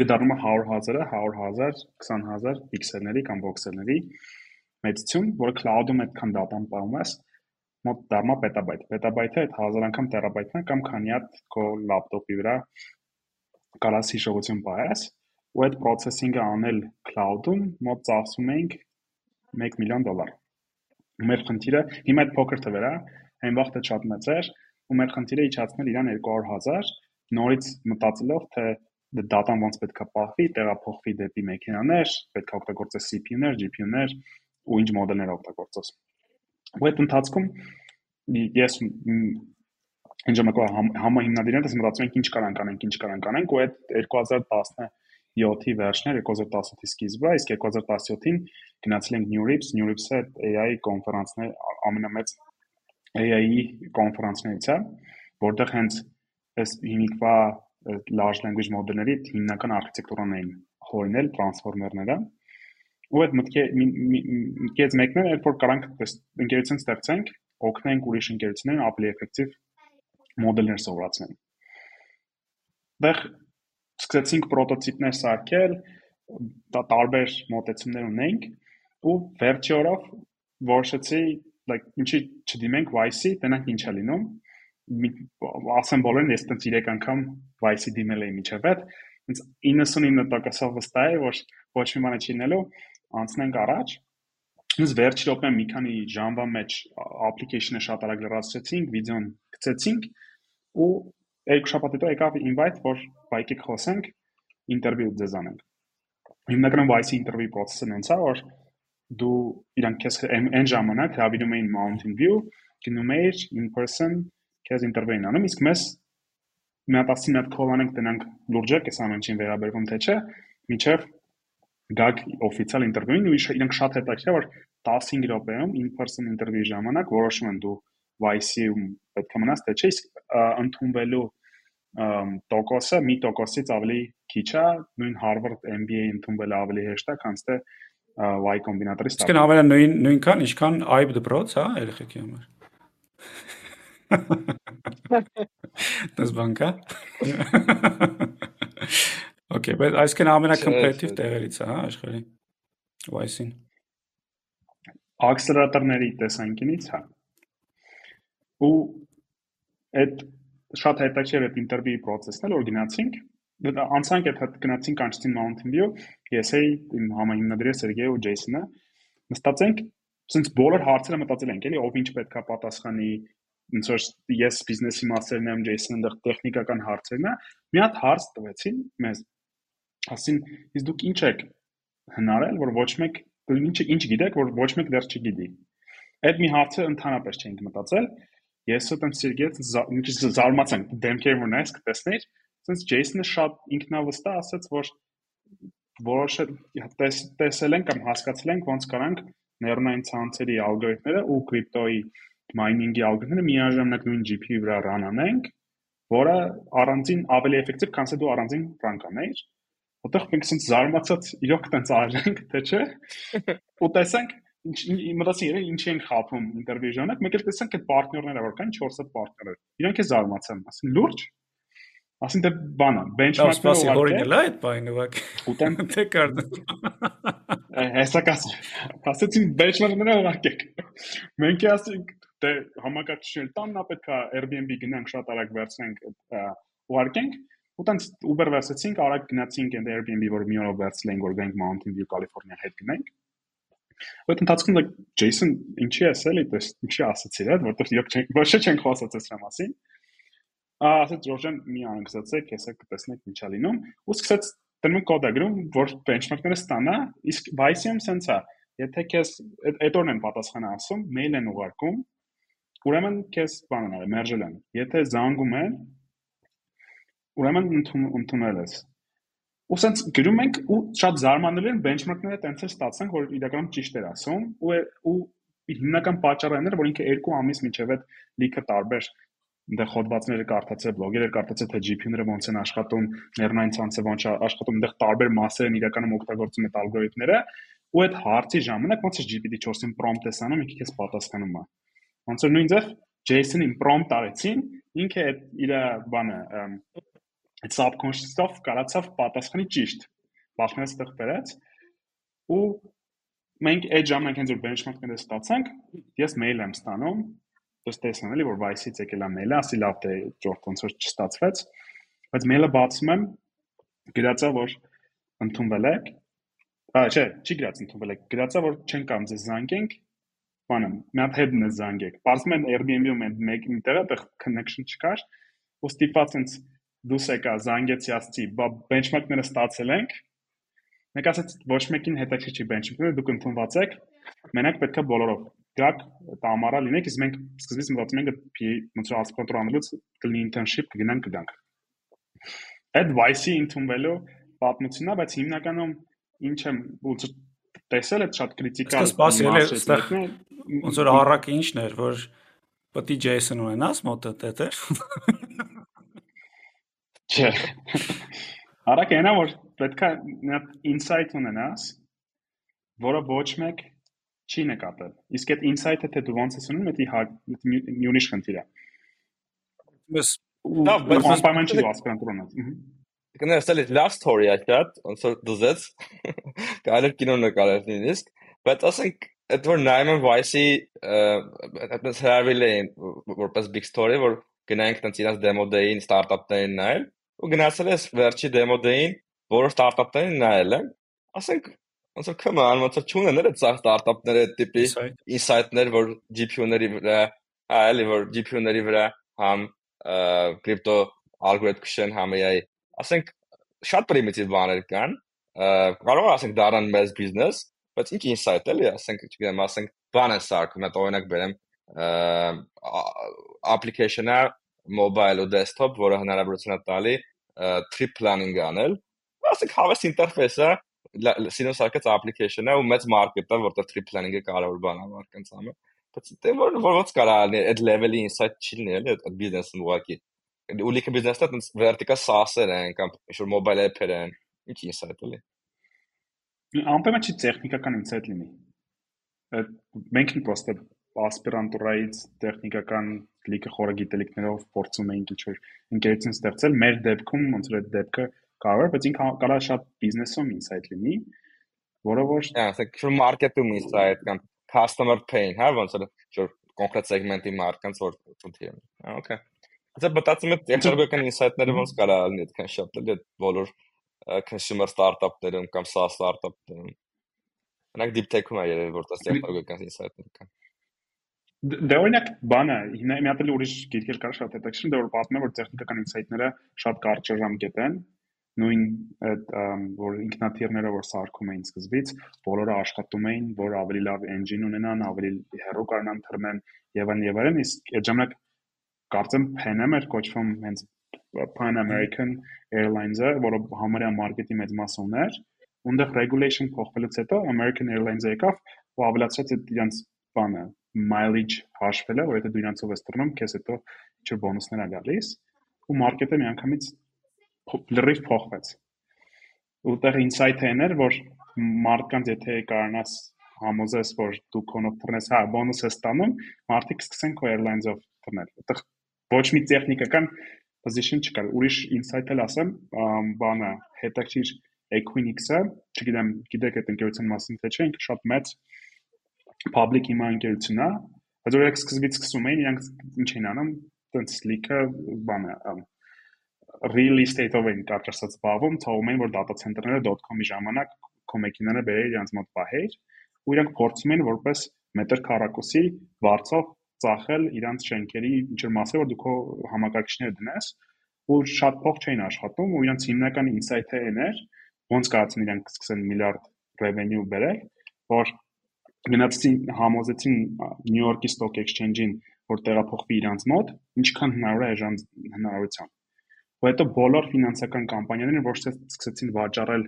գտարում է 100 000-ը, 100 000, 20 000 պիքսելների կամ վոքսելների մեծություն, որը cloud-ում այդքան դատան պահում ես, մոտ դառնա պետաբայթ։ Պետաբայթը այդ 1000 անգամ տերաբայթն է կամ քանի հատ քո լապտոպի վրա կարաս հիշողություն պահես, ու այդ processing-ը անել cloud-ում մոտ ծախսում էինք 1 միլիոն դոլար։ Մեր խնդիրը հիմա այդ փոքր թվեր է, այն վաղտը շատ մեծ էր, ու մեր խնդիրը իջացնել իրան 200.000 նորից մտածելով թե դատան ոնց պետքա պահվի, տեղափոխվի դեպի մեքենաներ, պետքա օգտագործես CPU-ներ, GPU-ներ, ու ինչ մոդելներ օգտագործես։ Ու այդ ընթացքում ես ինչ ժամանակվա համահիմնադիրներս մտածում ենք ինչ կարանք անենք, ինչ կարանք անենք, ու այդ 2017-ի վերջներ, 2018-ի սկիզբը, իսկ 2017-ին գնացել ենք New Rips, New Rips-ը AI կոնֆերանսներ ամենամեծ AI-ի կոնֆերանսներից է, որտեղ հենց այս հիմիկվա large language մոդելների հիմնական արխիտեկտուրան էին հորինել տրանսֆորմերները ու այդ մտքի մտքից մեկն է, երբ որ կարանք ընկերություն ստեղծենք, օգնենք ուրիշ ընկերություններին ավելի էֆեկտիվ մոդելներ սովորացնել։ Դեռ սկսեցինք պրոտոտիպներ սարքել, տարբեր մոտեցումներ ունենք ու վերջի օրով որոշեցի like ինչի չդիմենք Vice-ի, տենանք ինչ է լինում։ Ասեմ բոլորին, ես տենց 3 անգամ Vice-ի դիմել էի միջև այդ, ինձ 99%-ով վստահ է, որ ոչ մի բան չի լինելու, անցնենք առաջ Ինձ վերջի րոպեն մի քանի ժամվա մեջ application-ը շատ արագ լրացրեցինք, վիդեոն գցեցինք ու երկու շաբաթ հետո եկավ invite, որ բայկիկ խոսենք, ինտերվյու ձեզ անենք։ Հիմնականում YC ինտերվյու process-ը նենց է, որ դու իրանք քեզ այն ժամանակ հավինում էին Mountain View, գնում էիր in person, քեզ ինտերվյու են անում, իսկ մեզ մի հատ ասին հատ call անենք տնանք լուրջակ, այս ամեն ինչին վերաբերվում թե չէ, միջև գաք օֆիցիալ ինտերվյուին ու իրանք շատ հետաքրքիր որ 15 րոպեում in-person ինտերվյուի ժամանակ որոշում են դու YC-ում պետք է մնաս թե չէ, իսկ ընդունվելու տոկոսը մի տոկոսից ավելի քիչ է, նույն Harvard MBA ընդունվելը ավելի հեշտ է, քան թե Y կոմբինատորից։
Իսկ ավելի նույն նույնքան, ինչքան IB դպրոց, հա, երեխեքի համար։ Դες բան կա։ Okay, բայց այսքան ամենակոմպետիտիվ տեղերից է, հա, աշխարհի։ Vice-ին։
Ակսելերատորների տեսանկյունից, հա։ Ու այդ շատ հետաքրքիր է ինտերվյուի process-ն էլ որ գնացինք, անցանք այդ հետ գնացինք Einstein Mountain View, ես էի իմ համահիմնադրի Սերգեյ ու Ջեյսոնը նստածենք, ցենց բոլոր հարցերը մտածել ենք, էլի ով ինչ պետքա պատասխանի, ոնց որ ես բիզնեսի մասերն եմ, Ջեյսոնը այնտեղ տեխնիկական հարցերն է, մի հատ հարց տվեցին մեզ ասին իսկ դուք ինչ եք հնարել որ ոչ մեկ ինչ ինչ գիտեք որ ոչ մեկ դեռ չգիտի այդ մի հարցը ընդհանրապես չենք մտածել ես ու տենց Սերգեյ ինչ զարմացանք դեմքեր որ նայես կտեսներ sense Jason-ը շատ ինքնավստահ ասաց որ որոշ տես, տեսել ենք կամ հասկացել ենք ոնց կարանք նեյրոնային ցանցերի ալգորիթմները ու կրիպտոյի մայնինգի ալգորիթմները միաժամանակ նույն GPU-ի վրա run անենք, որը առանձին ավելի էֆեկտիվ, քան թե դու առանձին run կանեիր Որտեղ մենք ասենք զարմացած իրոք տենց արենք, թե չէ։ Ու տեսանք ինչ մտածի երեք ինչի են խափում ինտերվյու ժամանակ, մեկ էլ տեսանք այդ պարտներները որ կան 4 հատ պարտներներ։ Իրանք է զարմացան, ասին լուրջ։ Ասին դե բանը,
benchmark-ը հորին էլ այդ բանը ուղակ։
Ուտեմ
թե կարդ։
Հեսա կաս։ Ասեցին benchmark-ները ուղակեք։ Մենք ասենք դե համակարգիչներ տաննա պետքա Airbnb գնանք շատ արագ վերցնենք ուղարկենք ու տենց Uber վերցեցինք, արագ գնացինք այնտեղ Airbnb, որ մի օրով վերցրել ենք, որ գանք Mountain View, Կալիֆոռնիա հետ գնանք։ Այդ ընթացքում like Jason ինչի ասել է, դες ինչի ասացիր այդ, որտեղ իրոք չենք ոչ չենք խոսած այս մասին։ ասաց Ռոժան մի անգսացեք, հեսա կտեսնեք ինչա լինում, ու սկսեց դնում կոդը գրում, որ benchmark-ները ստանա, իսկ Vice-ում sense է, եթե քեզ այդ օրն են պատասխանը ասում, mail են ուղարկում, ուրեմն քեզ բանն արել, մերժել են։ Եթե զանգում են, ուրեմն ընդունել ես։ Ու սենց գրում ենք ու շատ զարմանալի են benchmark-ները տենց էլ ստացանք, որ իրականում ճիշտ էր ասում ու ու հիմնական պատճառը այն էր, որ ինքը 2 ամիս միջև այդ լիքը տարբեր այնտեղ հոդվածները կարդացել, բլոգերը կարդացել, թե GPU-ները ոնց են աշխատում, նեյրոնային ցանցը ոնց է աշխատում, այնտեղ տարբեր մասեր են իրականում օգտագործում այդ ալգորիթմները, ու այդ հարցի ժամանակ ոնց է GPT-4-ին prompt ես անում, ինքը քեզ պատասխանում է։ Ոնց որ նույն ձև? JSON-ին prompt արեցին, ինքը այդ իր բանը այդ subconscious-ով կարացավ պատասխանի ճիշտ։ Բախնես տեղ բերած ու մենք այդ ժամանակ հենց որ benchmark-ները ստացանք, ես mail եմ ստանում, դες տեսնում էլի որ Vice-ից եկել է mail-ը, ասի լավ թե ճորտ ոնց որ չստացվեց, բայց mail-ը բացում եմ, գրածա որ ընդունվել եք, Ա, չէ, չի գրած ընդունվել եք, գրածա որ չեն կամ ձեզ զանգենք, բանը, մի հատ հետն է զանգեք։ Բացում են Airbnb-ում են մեկ մի տեղը, այդտեղ connection չկար, ու ստիպված են դուս եկա զանգեցի ասցի, բա benchmark-ները ստացել ենք։ Մեկ ասաց ոչ մեկին հետաքրքիր չի benchmark-ները, դուք ընդունված եք։ Մենակ պետքա բոլորով գաք տամարա լինեք, իսկ մենք սկզբից մտածում ենք ոնց որ ասկոնտրոլ անելուց կլինի internship կգնանք կգանք։ Այդ vice-ի ընդունվելու պատմությունն է, բայց հիմնականում ինչ եմ ոնց տեսել այդ շատ քրիտիկալ
սպասել է այստեղ ոնց որ առակը ինչն էր որ պետք է JSON ունենաս մոտը դե
Չէ։ Արագ այնա որ պետքա նա insight ունենաս, որը ոչ մեկ չի նկատել։ Իսկ այդ insight-ը թե դու ոնց ես ունում, դա մի ուրիշ խնդիր է։
Բայց
լավ, բայց անպայման չի ես։
Կներես էլի last story-ա շատ, ոնց որ դուզեց։ Կարելի կինո նկարել նույնիսկ, բայց ասենք այդ որ նայում եմ Vice-ի այդպես հրավիրել էին որպես big story, որ գնայինք տենց իրաց demo day-ին ստարտափներին նայել ու գնացել ես վերջի demo day-ին, որոշ ստարտափներին նայել եմ, ասենք ոնց որ come on, ոնց որ չունեն այդ սա ստարտափները այդ տիպի insight-ներ, որ GPU-ների վրա, հա, էլի որ GPU-ների վրա համ կրիպտո ալգորիթմ քշեն համ AI, ասենք շատ primitive բաներ կան, կարող ասենք դառնան մեծ բիզնես, բայց ինչ insight էլի, ասենք, չգիտեմ, ասենք բան է սարքում, այդ օրինակ բերեմ application-ը mobile ու desktop, որը հնարավորություն է տալի trip planning անել։ Ասենք հավես ինտերֆեյսը Արկած application-ը ու մեծ market-ը, որտեղ trip planning-ը կարևոր բան է համար։ Բայց դե որ ոնց կարա այդ level-ի insight չի լինել այդ business-ը ուղակի։ Ու լիքը business-ը տենց vertical SaaS-եր են կամ ինչ-որ mobile app-եր են։ Ինչ insight էլի։
Անպայման չի տեխնիկական insight լինի։ Մենք պրոստը ասպիրանտուրայից տեխնիկական լիքը խորը գիտելիքներով փորձում էինք ինչ-որ ընկերություն ստեղծել, մեր դեպքում ոնց որ այդ դեպքը կարող է, բայց ինքը կարող է շատ բիզնեսում ինսայթ լինի, որը որ
Հա, ասեք, շու մարքեթինգ ինսայթ կամ customer pain, հա, ոնց որ շուտ կոնկրետ սեգմենտի մարկանց որ Հա, օքեյ։ Դա մտածում եմ տեխնոլոգիական ինսայթները ոնց կարա լինի այդքան շատ էլ այդ բոլոր consumer startup-ներում կամ SaaS startup-ներում։ Նրանք deep tech-ում է երևի որ դա տեխնոլոգիական ինսայթներ կան։
Դե օրինակ բանը, հիմա մի հատ էլ ուրիշ գիրքեր կար շատ հետաքրքիր, պատմում է որ տեխնիկական ինսայթները շատ կարճ ժամկետ են, նույն այդ որ ինքնաթիռները որ սարքում էին սկզբից, բոլորը աշխատում էին, որ ավելի լավ engine ունենան, ավելի հեռու կարողանան թռնեն եւ այն եւ այլն, իսկ այդ ժամանակ կարծեմ Pan-Am էր կոչվում հենց Pan American Airlines-ը, որը համարյա մարքեթի մեծ մաս ուներ, ունդեղ regulation փոխվելուց հետո American Airlines-ը եկավ ու ավելացրեց այդ իրենց բանը mileage հաշվելը, որ եթե դու իրանցով ես տրնում, քեզ հետո ինչ-որ բոնուսներ ա գալիս, ու մարքեթը միանգամից լրիվ փոխվեց։ Ուտեղ insight-ը էր, որ մարդկանց եթե կարողանաս համոզես, որ դու քոնով տրնես, հա, բոնուս ես ստանում, մարդիկ սկսեն քո airlines-ով տրնել։ Ուտեղ ոչ մի տեխնիկական position չկար։ Ուրիշ insight էլ ասեմ, բանը հետաքրիր Equinix-ը, չգիտեմ, գիտեք այդ ընկերության մասին թե չէ, ինքը շատ մեծ public հիմա ընկերություն է, բայց օրինակ սկզբից սկսում էին իրանք ինչ էին անում, տենց լիքը բանը real estate-ով են կարճացած զբաղվում, ցավում էին որ data center-ները .com-ի ժամանակ քո մեքենանը բերել իրանք մոտ պահեր, ու իրանք փորձում են որպես մետր քառակուսի վարձով ծախել իրանք շենքերի ինչ-որ մասը, որ դու քո համակարգիչները դնես, ու շատ փող չէին աշխատում, ու իրանք հիմնական insight-ը էր, ոնց կարծեն իրանք սկսեն միլիարդ revenue բերել, որ գնացին համոզեցին Նյու Յորքի Stock Exchange-ին, որ տեղափոխվի իրանց մոտ, ինչքան հնարավոր է այժմ հնարավորությամբ։ Ու հետո բոլոր ֆինանսական կամպանիաները ոչ թե սկսեցին վաճառել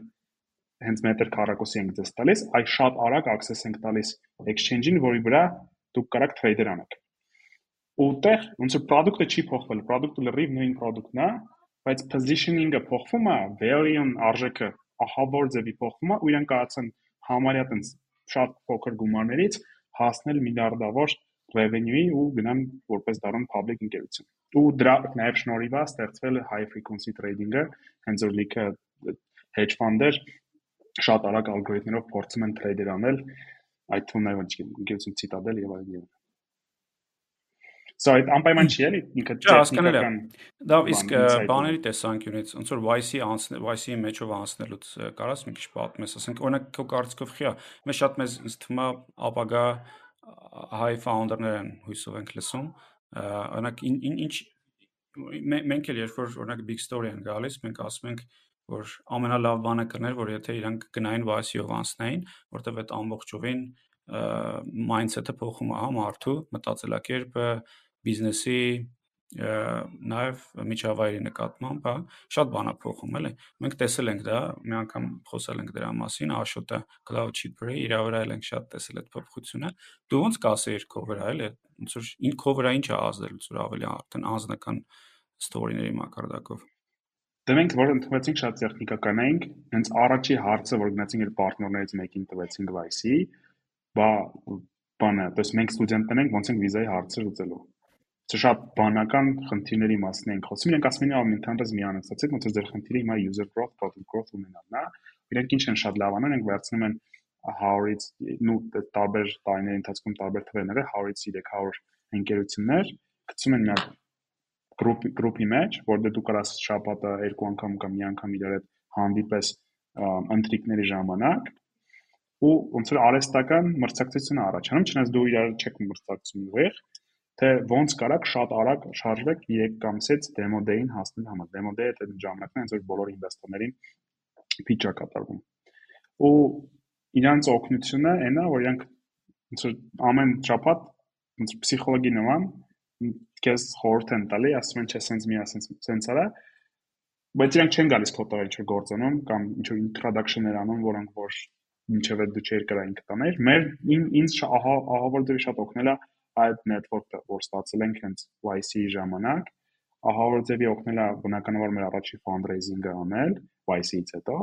հենց մետր քառակուսի ենք դες տալիս, այլ շատ արագ access ենք տալիս exchange-ին, որի վրա դուք կարաք trader անեք։ Ուտեղ ոնց որ product-ը չի փոխվել, product-ը լրիվ նույն product-ն է, բայց positioning-ը փոխվում է, value-ն արժեքը ահա որ ձևի փոխվում է, ու իրենք կարծեն համարյա տենց շատ փոքր գումարներից հասնել միլիարդավոր revenue-ի ու գնան որպես դառն public ընկերություն։ Ու դրա նաև շնորհիվ է ստեղծվել high frequency trading-ը, հենց որ լիքը hedge fund-եր շատ արագ ալգորիթմներով փորձում են trader անել, այդ թվում նաև ընկերություն Citadel եւ այլն։ So այդ անպայման չի էլի ինքը
տեխնիկական դա իսկ բաների տեսանկյունից ոնց որ YC անցնել YC-ի մեջով անցնելուց կարաս մի քիչ պատմես ասենք օրինակ քո կարծիքով խիա մեզ շատ մեզ ինձ թվում է ապագա high founder-ներ են հույսով ենք լսում օրինակ ինչ մենք էլ երբ որ օրինակ big story են գալիս մենք ասում ենք որ ամենալավ բանը կներ որ եթե իրանք գնային YC-ով անցնային որտեվ այդ ամբողջովին mindset-ը փոխում է հա մարդու մտածելակերպը բիզնեսի նաև միջավայրի նկատմամբ, հա, շատ բան է փոխում, էլի։ Մենք տեսել ենք դա, մի անգամ խոսել ենք դրա մասին, Աշոտը Cloud Chipper-ի իր վրա էլ ենք շատ տեսել այդ փոփոխությունը։ Դու ոնց կասեիր քո վրա, էլի, ոնց որ ին քո վրա ինչ է ազդել, որ ավելի արդեն անձնական ստորիների մակարդակով։
Դե մենք որ ընդունեցինք շատ տեխնիկական էինք, հենց առաջի հարցը, որ գնացինք իր պարտներներից մեկին տվեցինք Vice-ի, բա բանը, դες մենք ստուդենտներ ենք, ոնց ենք վիզայի հարցը լուծելու Սա շատ բանական խնդիրների մասին ենք խոսում։ Իրենք ասում են, «Ահա ընդհանրապես մի անեցացեք, ոնց որ ձեր խնդիրը հիմա user growth, product growth ունենալն է»։ Իրենք ինչ են շատ լավ անում, իրենք վերցնում են 100-ից նու տարբեր տարիների ընթացքում տարբեր թվերները 100-ից 300 ընկերություններ գցում են մի հատ գրուպ գրուպի մեջ, որտեղ դու կարաս շաբաթը երկու անգամ կամ մի անգամ իրար հետ հանդիպես ընտրիկների ժամանակ ու ոնց որ արեստական մրցակցություն առաջանում, չնայած դու իրար չեք մրցակցում ուղիղ, թե ոնց կարաք շատ արագ շարժվեք 3 ամսից demo day-ին հասնել համար։ day-ը այդ ժամանակն է, հենց որ բոլոր ինվեստորներին pitch է կատարվում։ Ու իրանց օգնությունը այնա, որ իրանք ոնց որ ամեն շաբաթ ոնց պսիխոլոգի նման քեզ խորհուրդ են տալի, ասում են, չէ, սենց մի ասենց սենց արա, բայց իրանք չեն գալիս քո տեղ ինչ-որ գործանում կամ ինչ-որ introduction-ներ անում, որոնք որ ինչև դու չէր կրային կտաներ։ Մեր ինձ ահա ահա որ դեռ շատ օգնել է այդ network-ը, որ ստացել ենք հենց YC-ի ժամանակ, ահա որ ձևի օգնել է բնականաբար մեր առաջի fundraising-ը անել YC-ից հետո,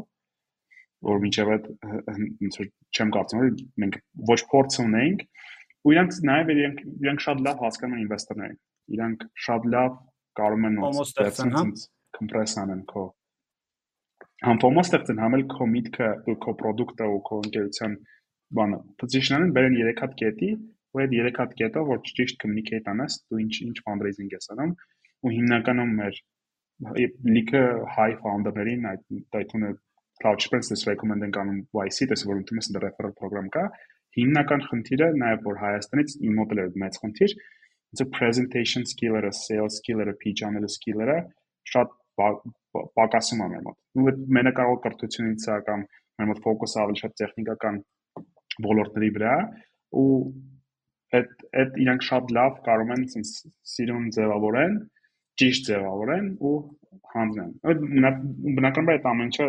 որ մինչև այդ ոնց որ չեմ կարծում որ մենք ոչ փորձ ունենք ու իրանք նաև իրանք իրանք շատ լավ հասկանում են ինվեստորներին իրանք շատ լավ կարող են
ոնց
կոմպրես անեն քո համ ֆոմո ստեղծեն համ էլ քո միտքը ու քո product-ը ու քո ընկերության բանը position-ն բերեն 3 հատ կետի ու այդ 3 հատ կետով որ ճիշտ communicate անես դու ինչ ինչ fundraising ես անում ու հիմնականում մեր լիքը high founder-ներին այդ դայթունը Couchbase-ս recommend են անում YC, տեսը որ ընդունում ես ընդ referral program կա, հիմնական խնդիրը նաև որ Հայաստանից իմ մոտ էլ մեծ խնդիր, ոնց presentation skill-երը, sales skill-երը, pitch անելու skill-երը շատ պակասում է մեր մոտ։ Ու այդ մենակարող կրթությունից է կամ մեր մոտ ֆոկուսը ավելի շատ տեխնիկական ոլորտների վրա ու այդ այդ իրանք շատ լավ կարող են sense սիրուն ձևավորեն ճիշտ ձևավորեն ու հանձնեն։ Բնականաբար այդ ամեն ինչը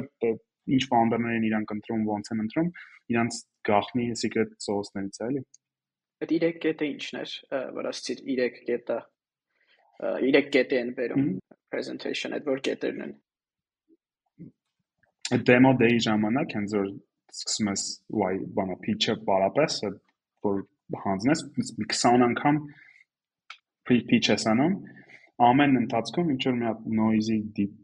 ինչ ֆաունդերներ են իրանք ընտրում, ոնց են ընտրում, իրանց գախնի secret sauce-ներից էլի։
Այդ 3 կետը ինչն էր, որ ասցիր 3 կետը 3 կետի են վերում presentation, այդ որ կետերն են։
Այդ demo day-ի ժամանակ հենց որ սկսում ես why բանը pitch-ը բարապես որ հանձնես մի 20 անգամ pitch ես անում ամեն ընթացքում ինչ որ մի հատ noisy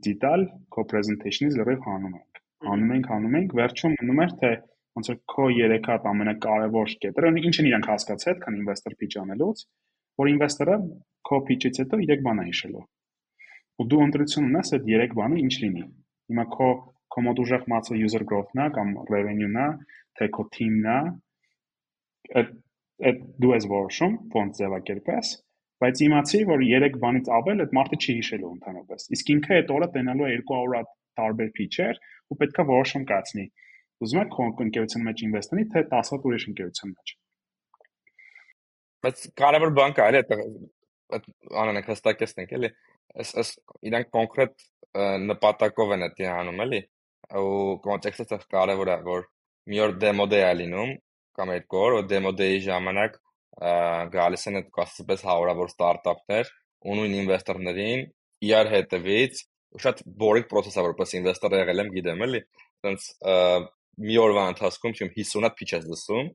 դիտալ քո presentation-ից լրիվ հանում ենք։ Հանում ենք, հանում ենք, վերջում մնում էր թե ոնց որ քո 3 հատ ամենակարևոր կետերը, ինչ են իրանք հասկացել, քան investor pitch անելուց, որ investor-ը քո pitch-ից հետո 3 բան է հիշելու։ Ու դու ընտրություն ունես այդ 3 բանը ինչ լինի։ Հիմա քո մոտ ուժեղ մածը user growth-ն է կամ revenue-ն է, թե քո team-ն է, այդ այդ դու ես որոշում, ոնց ձևակերպես բայց իմացի, որ 3 բանից ավել այդ մարդը չի հիշելու ընդհանրապես։ Իսկ ինքը այդ օրը տենալու է 200 հատ տարբեր փիչեր ու պետքա որոշում կայացնի։ Ուզում եք քո ընկերության մեջ ինվեստանի, թե 10 հատ ուրիշ ընկերության մեջ։
Բայց կարևոր բան կա, էլի այդ անանք հստակեցնենք, էլի։ Այս այս իրանք կոնկրետ նպատակով են դա անում, էլի։ Ու կոնտեքստը կարևոր է, որ մի օր դեմո դե է լինում կամ երկու օր, ու դեմո դեի ժամանակ գալիս են այդ կասպես հարյուրավոր ստարտափներ ու նույն ինվեստորներին իրար հետևից շատ բորիկ process-ա որպես ինվեստոր եղել եմ, գիտեմ էլի, այնց մի օրվա ընթացքում չեմ 50 հատ pitch ես լսում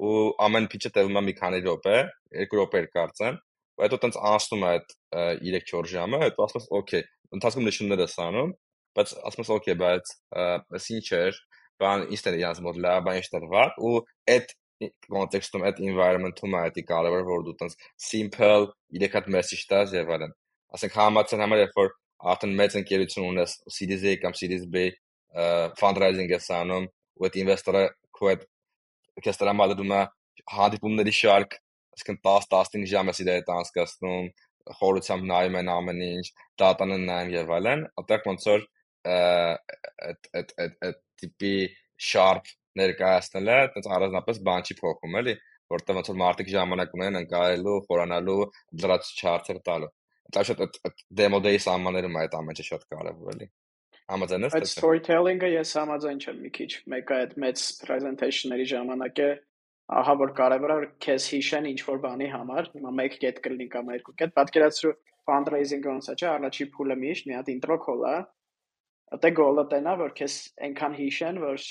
ու ամեն pitch-ը տևում է մի քանի րոպե, 2 րոպե կարծեմ, ու հետո տենց անցնում է այդ 3-4 ժամը, հետո ասում ես, օքեյ, ընթացքում նշումներ ես անում, բայց ասում ես, օքեյ, բայց այս ինչ էր, բան ինչ էր իրանց մոտ լավ, բան ինչ էր վատ ու այդ կոնտեքստում այդ environment-ում է դա կարևոր որ դու տես simple իրեք հատ message տաս եւ այլն ասենք համացան համար երբ որ արդեն մեծ ընկերություն ունես Series A կամ Series B fundraising ես անում ու այդ ինվեստորը քո այդ քեզ դրա մատում է հանդիպումների շարք այսինքն 10-15 ժամ ես իր հետ անցկացնում խորությամբ նայում են ամեն ինչ դատան են նայում եւ այլն այդտեղ ոնց որ այդ այդ այդ տիպի sharp ներկայացնելը այդպես առանձնապես բան չի փոխում, էլի, որտեղ ոնց որ մարդիկ ժամանակ ունեն ընկալելու, խորանալու, լրացուցիչ հարցեր տալու։ Դա շատ այդ demo day սահմաններում այդ ամենը շատ կարևոր էլի։ Համաձայն ես
դե։ Այդ storytelling-ը ես համաձայն չեմ մի քիչ։ Մեկը այդ մեծ presentation-ների ժամանակ է ահա որ կարևոր է որ քեզ հիշեն ինչ որ բանի համար հիմա մեկ կետ կլինի կամ երկու կետ պատկերացրու fundraising-ը ոնց է չէ առաջի փուլը միշտ մի հատ intro call է Ատե գոլը տենա որ քեզ այնքան հիշեն որ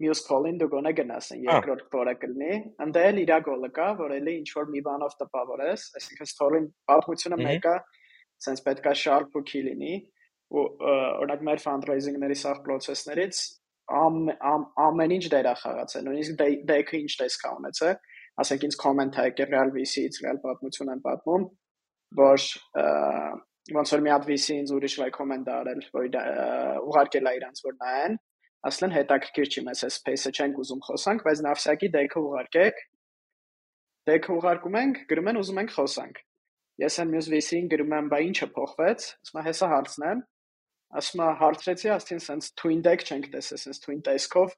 մյուս call-ին դու գոնե գնաս են երկրորդ կորը կլինի ընդ էլ իրա գոլը կա որ էլի ինչ որ մի բանով տպավորես այսինքն story-ին պատմությունը մեկը sense պետքա sharp ու key լինի ու օրինակ մեր fundraising-ների սաղ process-ներից ամեն ինչ դերա խաղացել նույնիսկ deck-ը ինչ տեսքա ունեցել ասենք ինձ comment-ը եկել real VC-ից real պատմություն են պատմում որ ոնց որ մի հատ VC ինձ ուրիշ recommend արել որ ուղարկել է իրանց որ նայեն ասլեն հետաքրքիր չի մեզ այս space-ը չենք ուզում խոսանք, բայց նավսյակի դեքը ուղարկեք։ Դեքը ուղարկում ենք, գրում են ուզում ենք խոսանք։ Ես այն մյուս VC-ին գրում եմ, բա ինչը փոխվեց, ասում եմ հեսա հարցնեմ։ Ասում եմ հարցրեցի, ասին sense twin deck չենք տեսել, sense twin desk-ով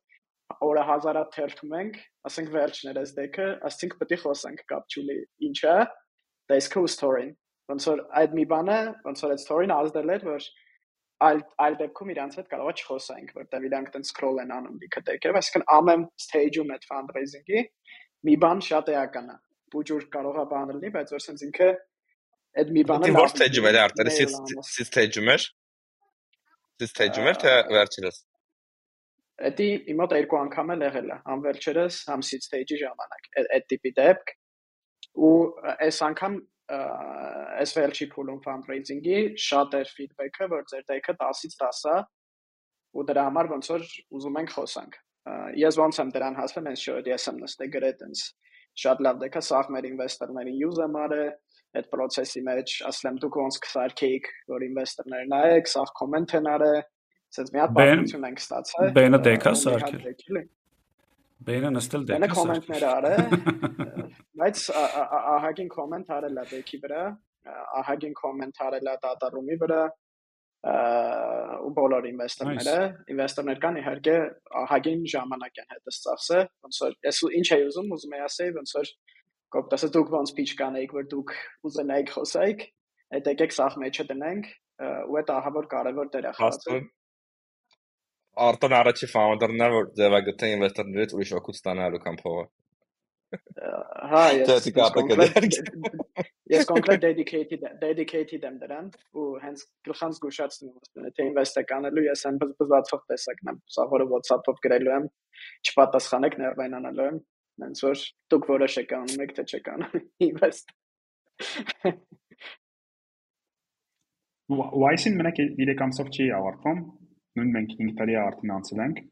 օրը հազարա թերթում ենք, ասենք վերջներ այս դեքը, ասենք պետք է խոսանք կապչուլի ինչա, desk-ը ու story-ին։ Ոնց որ այդ մի բանը, ոնց որ այդ story-ն ազդել էր, որ այլ այլ դեպքում իրանց հետ կարող է չխոսենք, որտեղ իրանք տենց scroll են անում լիքը դեկերով, այսինքն ամեն stage-ում այդ fundraising-ի մի բան շատ էական է։ Բուջուր կարող է բան լինի, բայց որ sense ինքը այդ մի բանը
Որ stage-ում էր արտերը, սի stage-ում էր։ Սի stage-ում էր թե վերջերս։
Էդի իմոտ երկու անգամ էլ եղել է, համ վերջերս, համ stage-ի ժամանակ։ Այդ տիպի դեպք ու այս անգամ այս վերջի փուլում fundraising-ի շատ էր feedback-ը, որ ձեր տեքը 10-ից 10 է ու դրա համար ոնց որ ուզում ենք խոսանք։ Ես ոնց եմ դրան հասել, հենց շոյ ես եմ նստել գրետ ինձ շատ լավ դեկա սաղ մեր ինվեստորներին յուզ եմ արել այդ process-ի մեջ, ասեմ դուք ոնց կսարքեիք, որ ինվեստորներ նայեք, սաղ կոմենտ են արել, ասես մի հատ պատմություն ենք ստացել։
Բենը դեկա սարքել։ Բենը նստել դեկա։
Բենը կոմենտներ արել, բայց ահագին կոմենտ արել է դեկի վրա, ահագին կոմենտ արել է դատարումի վրա, ու բոլոր ինվեստորները, ինվեստորներ կան իհարկե ահագին ժամանակ են հետս ծախսը, ոնց որ ես ինչ էի ուզում, ուզում եի ասեի, ոնց որ կոպտասը դուք ոնց pitch կանեիք, որ դուք ուզենայիք խոսայիք, այդ եկեք սախ մեջը դնենք, ու այդ ահավոր կարևոր դեր է խաղացել։
Արտոն առաջի ֆաունդերն է, որ ձևագտեն ինվեստորներից ուրիշ օգուտ ստանալու կամ փողը։
Հա, ես Ես կոնկրետ dedicated dedicated եմ դրան ու հենց գլխանց զգուշացնում եմ, թե invest-ը կանելու ես այն բզբզացող տեսակն եմ, սա որը WhatsApp-ով գրելու եմ, չպատասխանեք ներվայն անելու եմ, հենց որ դուք որոշեք անում եք թե չեք անում invest։
Wise-ին մենակ 3 ամսով չի ավարտվում, նույն մենք 5 տարի արդեն անցել ենք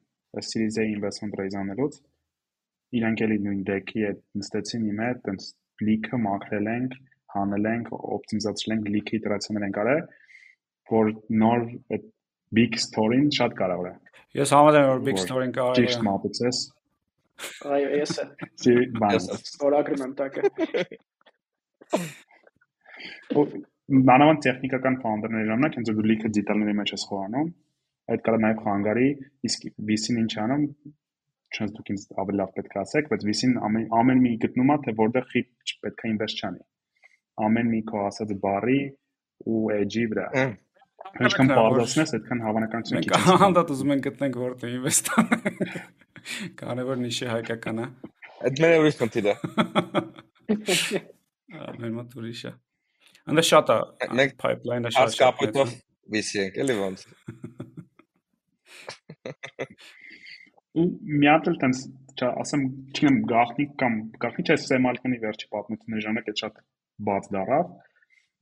Series A investment raise անելուց իրանք էլի նույն deck-ի հետ նստեցին իմ հետ, տենց լիքը մաքրել ենք, հանել ենք, օպտիմիզացրել ենք, լիքի իտերացիաներ ենք արել, որ նոր այդ big story-ին շատ կարևոր է։
Ես համաձայն եմ որ big story-ին կարևոր է։
Ճիշտ մոտեցես։
Այո, ես
բան։
Ստորագրում եմ տակը։
Մանավանդ տեխնիկական ֆաունդերների ժամանակ հենց դու լիքը դետալների մեջ ես խորանում, այդ կարա նաև խանգարի, իսկ VC-ն ինչ անում, չնայած դուք ինձ ավելի լավ պետք է ասեք, բայց VC-ն ամեն ամեն մի գտնում է, թե որտեղ խիտ պետք է ինվեստ չանի ամեն մի քո ասած բառի ու edge-ի վրա։ Ինչքան բարձրացնես, այդքան հավանականությունը
քիչ է։ Հանդատ ուզում ենք գտնենք որտեղ ինվեստ անենք։ Կարևոր նիշի հայկական է։
Այդ մենը ուրիշ խնդիր է։
Մեր մոտ ուրիշ է։ Անդա շատ է։
Մենք
pipeline-ը շատ
շատ։ Կապիտով VC ենք, էլի ոնց։
ու մի հատ էլ տենց ասեմ, չգիտեմ, գաղտնիք կամ գաղտնիք չէ, Սեմալկոնի վերջի պատմությունների ժամանակ այդ շատ բաց դարավ,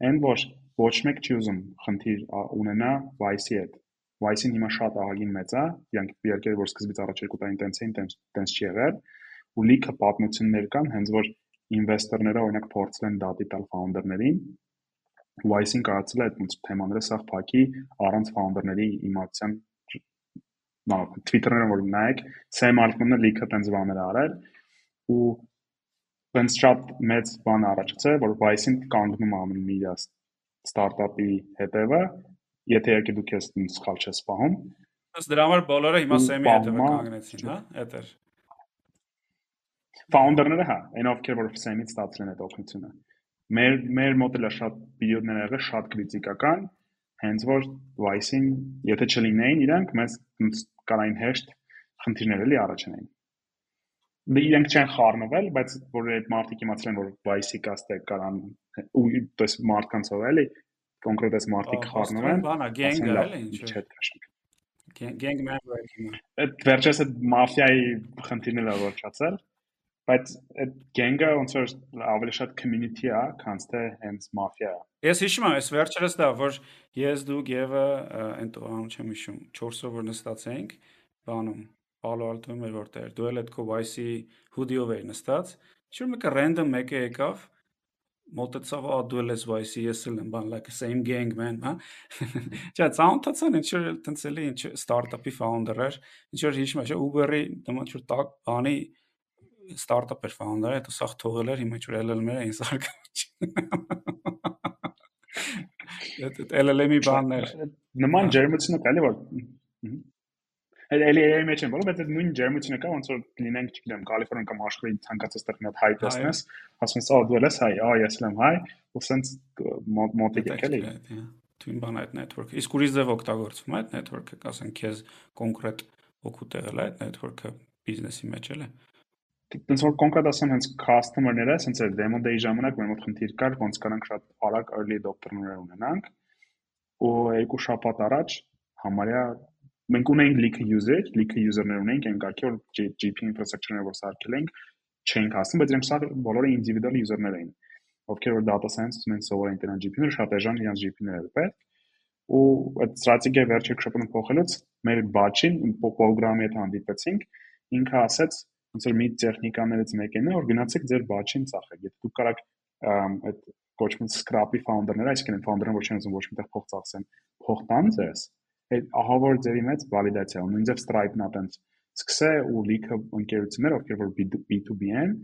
այն որ ոչ մեկ չի ուզում խնդիր ունենա Vice-ի հետ։ Vice-ին հիմա շատ ահագին մեծ է, իրանք իհարկե որ սկզբից առաջ երկու տարին տենց էին, տենց տենց չի եղել, ու լիքը պատմություններ կան, հենց որ ինվեստորները օրինակ փորձել են դատի տալ ֆաունդերներին, Vice-ին կարծել է այդ թեմաները սաղ փակի առանց ֆաունդերների իմացության նավ Twitter-ը որ նայեք, Sam Altman-ը լիքը տենց բաներ արել ու տենց շատ մեծ բան առաջացել, որ Vice-ին կանգնում ամեն մի ստարտափի հետևը, եթե իհարկե դուք ես սխալ չես պահում։
Ըստ դրա համար բոլորը հիմա Sam-ի հետևը կանգնեցին, հա, էտեր։
Founder-ները հա, այն ովքեր որ Sam-ից ստացել են այդ օգնությունը։ Մեր մեր մոդելը շատ վիդեոներ եղել շատ քրիտիկական, հենց որ Vice-ին, եթե չլինեին իրանք, մեզ կարային հեշտ խնդիրներ էլի առաջանային դե իրենք չեն խառնվել, բայց որ այդ մարդիկ իմացել են, որ Vice-ի կաստը կարան ու դες մարդկանցով էլի կոնկրետ այս մարդիկ խառնում են։
Բանա, գենգը էլի ինչ
չէ քաշում։
Գենգ member-ը։
Այդ վերջերս այդ մաֆիայի խնդիրն է ոչացել, բայց այդ գենգը ոնց որ ավելի շատ community է, քան թե հենց մաֆիա։
Ես հիշում եմ, այս վերջերս դա որ ես դու Գևը այն տողան չեմ հիշում, 4-ով որ նստած էինք, բանում Palo Alto-ում էր որտեղ դու էլ այդ քո Vice-ի hoodie-ով էի նստած, ինչ-որ մեկը random մեկը եկավ, մոտեցավ, «Ա դու էլ ես Vice-ի, ես էլ եմ, բան like same gang man, հա»։ Չէ, ծանոթացան ինչ որ տենց էլի ինչ ստարտափի founder էր, ինչ որ հիշում եմ, Uber-ի դեմը ինչ որ տակ բանի ստարտափ էր founder-ը, հետո սա թողել էր, հիմա որ LLM-եր էին սարքում։ Այդ LLM-ի բաններ։
Նման ջերմությունը կա, էլի որ Այդ էլի AI մեջ են բայց այդ նույն ջերմությունը կա, ոնց որ լինենք, չգիտեմ, Կալիֆոռնիան կամ աշխարհի ցանկացած տեղ մի հատ հայ տեսնես, ասում ես, «Ա դու ես հայ, ա ես եմ հայ», ու սենց մոտիկ եք էլի։
Թույն բան այդ network-ը։ Իսկ ուրիշ ձև օգտագործվում է այդ network-ը, ասենք քեզ կոնկրետ օգուտ եղել է այդ network-ը բիզնեսի մեջ էլ է։
Տենց որ կոնկրետ ասեմ, հենց customer-ները, սենց էր demo day ժամանակ մեր մոտ խնդիր կար, ոնց կանանք շատ արագ early adopter-ներ ունենանք։ Ու երկու շաբաթ առաջ համարյա մենք ունենք լիքը user, լիքը user-ներ ունենք այն կարգի, որ GP infrastructure-ները որ սարքել ենք, չէին հասնում, բայց իրենք սա բոլորը individual user-ներ էին, ովքեր որ data science ուզում են սովորեն դրանց GPU-ները, շատ էժան իրենց GPU-ները պետք ու այդ ստրատեգիա վերջի քշապանը փոխելուց մեր բաչին պրոգրամի հետ հանդիպեցինք ինքը ասաց ոնց որ մի տեխնիկաներից մեկն է որ գնացեք ձեր բաչին ծախեք եթե դուք կարաք այդ կոչվում scrap-ի founder-ները այսինքն founder-ը ոչ միայն ոչ միտեղ փող ծախսեն փող տան ձեզ այդ ահա որ ձերի մեծ վալիդացիա ու նույնիսկ Stripe-ն ատենց սկսե ու լիքը ընկերություններ ովքեր որ B2B են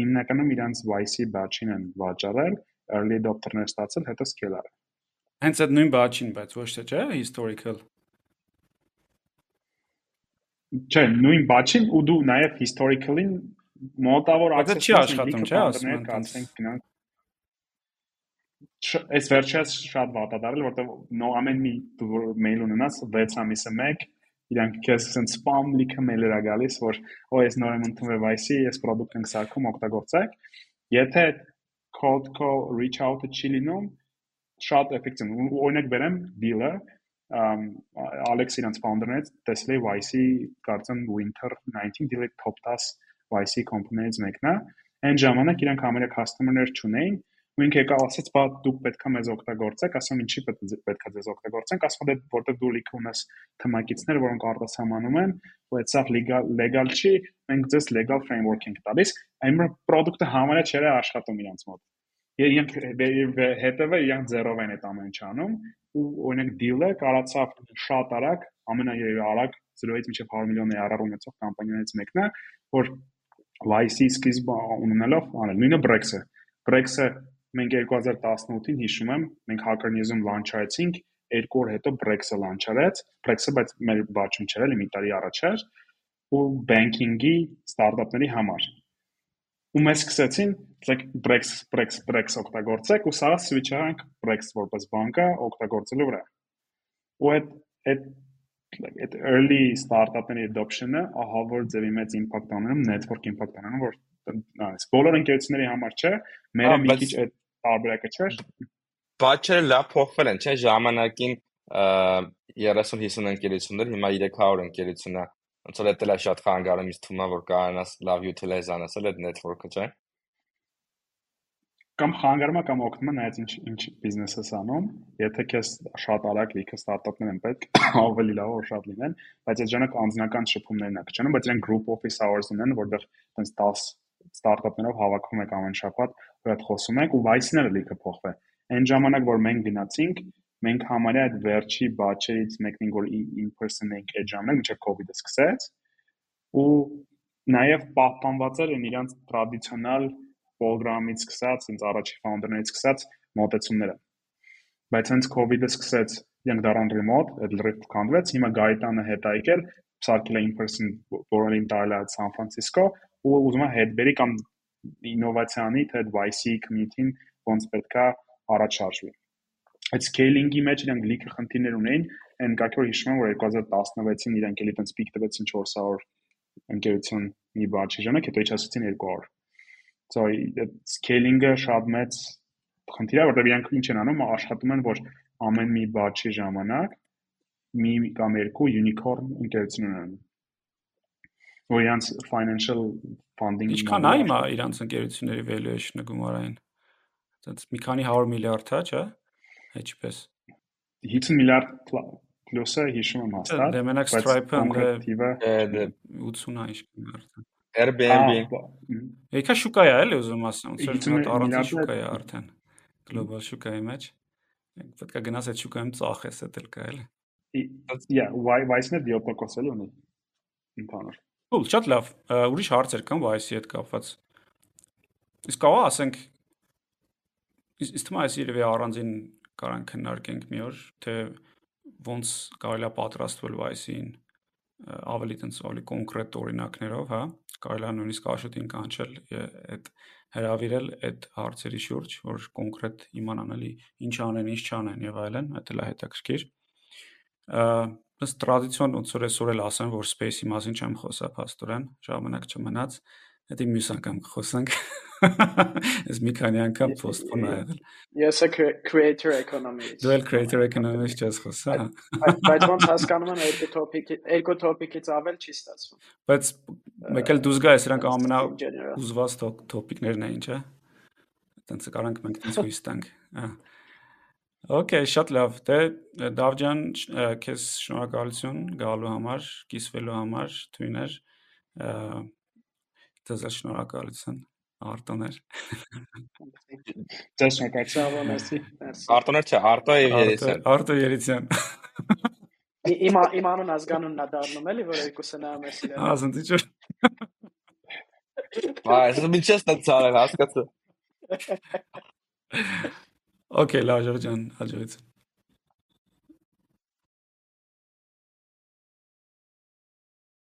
հիմնականում իրանց YC batch-ին են վաճառել early adopter-ներ ստացել հետո scale-արել
Հենց այդ նույն բաչին, բայց ոչ թե չէ, historical։
Չէ, նույն բաչին ու դու նաև historical-ին մոտավոր
access չի աշխատում, չէ, ասում եմ,
կանցենք գնանք այս վերջերս շատ վատադարել, որտեղ նո ամեն մի մեյլ ունենաս 6 ամիսը 1 իրանք քեզ ասեն spam լիքը մեյլեր ա գալիս, որ օ ես նոր եմ ընդունվել YC, ես product ենք սարքում, օգտագործեք։ Եթե cold call reach out-ը չի լինում, շատ էֆեկտիվ օրինակ բերեմ deal-ը Alex իրանց founder-ներից տեսել է YC կարծեմ winter 19 deal-ը top 10 YC company-ից մեկն է այն ժամանակ իրանք ամենա customer-ներ չունեին ու ինքը եկավ ասեց բա դուք պետքա մեզ օգտագործեք ասում ինչի պետքա ձեզ օգտագործենք ասում դե որտեղ դու լիք ունես թմակիցներ որոնք արտասահմանում են ու այդ սա legal չի մենք ձեզ legal framework ենք տալիս այն product-ը համարյա չէր աշխատում իրանց մոտ Իրենք հետևը իրենք ձերով են այդ ամեն ինչ անում ու օրինակ deal-ը կարացավ շատ արագ, ամենաարագ 0-ից մինչև 100 միլիոն ARR ունեցող կամպանիաներից մեկն է, որ YC սկիզբ ունենալով անել։ Նույնը Brex-ը։ Brex-ը մենք 2018-ին հիշում եմ, մենք Hacker News-ում launch արեցինք, երկու օր հետո Brex-ը launch արեց։ Brex-ը բայց մեր բաճում չէր, էլի մի տարի առաջ էր ու banking-ի ստարտափների համար ու մեզ սկսեցին like Brex Brex Brex օգտագործեք ու սա switch արանք Brex որպես բանկա օգտագործելու վրա։ Ու այդ այդ այդ early startup-ների adoption-ը ահա որ ձևի մեծ impact անում, network impact անում, որ այս բոլոր ընկերությունների համար չէ, մերը մի քիչ այդ տարբերակը չէր։
Բաչերը լավ փոխվել են, չէ՞, ժամանակին 30-50 ընկերություններ, հիմա 300 ընկերություն է ոնց որ դա շատ խանգարում ինձ թվում է որ կարողանաս լավ utilize անես այդ network-ը, չէ՞։
Կամ խանգարում է կամ օգնում է նայած ինչ ինչ բիզնես ես անում, եթե քեզ շատ արագ լիքը ստարտափներ են պետք, ավելի լավ որ շատ լինեն, բայց այդ ժամանակ անձնական շփումներն է քչանում, բայց իրենք group office hours ունեն, որտեղ տենց 10 ստարտափներով հավաքում եք ամեն շաբաթ, որ այդ խոսում եք ու vice-ները լիքը փոխվել։ Այն ժամանակ որ մենք գնացինք, մենք համարյա այդ վերջի բաչերից մեկն ենք որ in person ենք այդ ժամանակ մինչև COVID-ը սկսեց ու նաև պահպանված էր իրանց տրադիցիոնալ պրոգրամից սկսած, ինձ առաջի founder-ներից սկսած մոտեցումները։ Բայց հենց COVID-ը սկսեց, իրենք դառան remote, այդ լրիվ քանդվեց, հիմա Գայտանը հետ է եկել, սարքել է in person որոնին տարել է San Francisco ու ուզում է հետ բերի կամ ինովացիանի թե YC community-ին ոնց պետքա առաջ շարժվի այդ scaling-ի մեջ իրանք լիքը խնդիրներ ունեին, այն կարգ որ հիշում եմ, որ 2016-ին իրանք էլի տենց պիկ տվեցին 400 ընկերություն մի բաժի ժամանակ, հետո իջացրեցին 200։ So այդ scaling-ը շատ մեծ խնդիր է, որտեղ իրանք ինչ են անում, աշխատում են, որ ամեն մի բաժի ժամանակ մի կամ երկու unicorn ընկերություն ունենան որ իրանց financial funding-ը
Ինչքան է հիմա իրանց ընկերությունների valuation-ը գումարային։ Այդպես մի քանի 100 միլիարդ է, չէ՞ Ինչպես
50 միլիարդ պլյուսը հիշում եմ հաստատ։
Դե մենակ Stripe-ը
կոնկրետիվը
80-ա ինչ արդեն։
Airbnb։
Եկա շուկա է էլի ուզում ասեմ, ոնց որ առանց շուկա է արդեն։ Global շուկայի մեջ։ Պետք է գնաս այդ շուկայում ծախես, դա էլ կա էլի։
Yeah, why why-ն է 7% էլ ունի։ Ինքանոր։
Cool, շատ լավ։ Ուրիշ հարցեր կան why-ի հետ կապված։ Իսկ կարող ասենք Իսկ թվում է այս երևի առանձին կարան քննարկենք մի օր, թե ոնց կարելի է պատրաստվել Vice-ին ավելի տենց ավելի կոնկրետ օրինակներով, հա, կարելի է նույնիսկ աշոտին կանչել այդ հրավիրել այդ հարցերի շուրջ, որ կոնկրետ իմանան էլի ինչ անեն, ինչ չանեն եւ այլն, այդ էլ է հետաքրքիր։ Ըստ տրադիցիոն ոնց որ այսօր էլ ասեմ, որ space-ի մասին չեմ խոսա, փաստորեն, ժամանակ չմնաց, Դա մյուս անգամ կխոսանք։ Ես մի քանի անգամ post-ում եղել։
Ես է creator economy-ից։
Դու էլ creator economy-ից չես խոսա։
Բայց ոնց հասկանում եմ երկու topic-ի երկու topic-ից ավել չի ստացվում։
Բայց Մեկ էլ դուզ գա, սրանք ամենա ուզված տոպիկներն էին, չէ՞։ Տենց կարանք մենք տենց հույս տանք։ Ահա Okay, շատ լավ։ Դե Դավջան, քեզ շնորհակալություն գալու համար, կիսվելու համար, թույներ։ Ձեզ շնորհակալություն, Արտոներ։
Ձեզ շնորհակալություն,
մերսի։
Արտոներ չէ, Արտո եւ Երիցյան։
Արտո Երիցյան։
Իմ իմ անուն ազգանունն է դառնում էլի, որ երկուսը նայում ես իրար։
Ասեն դիճ։
Վայ, ես մի չես տալ հասկացա։
Okay, լավ ջան, հաջողություն։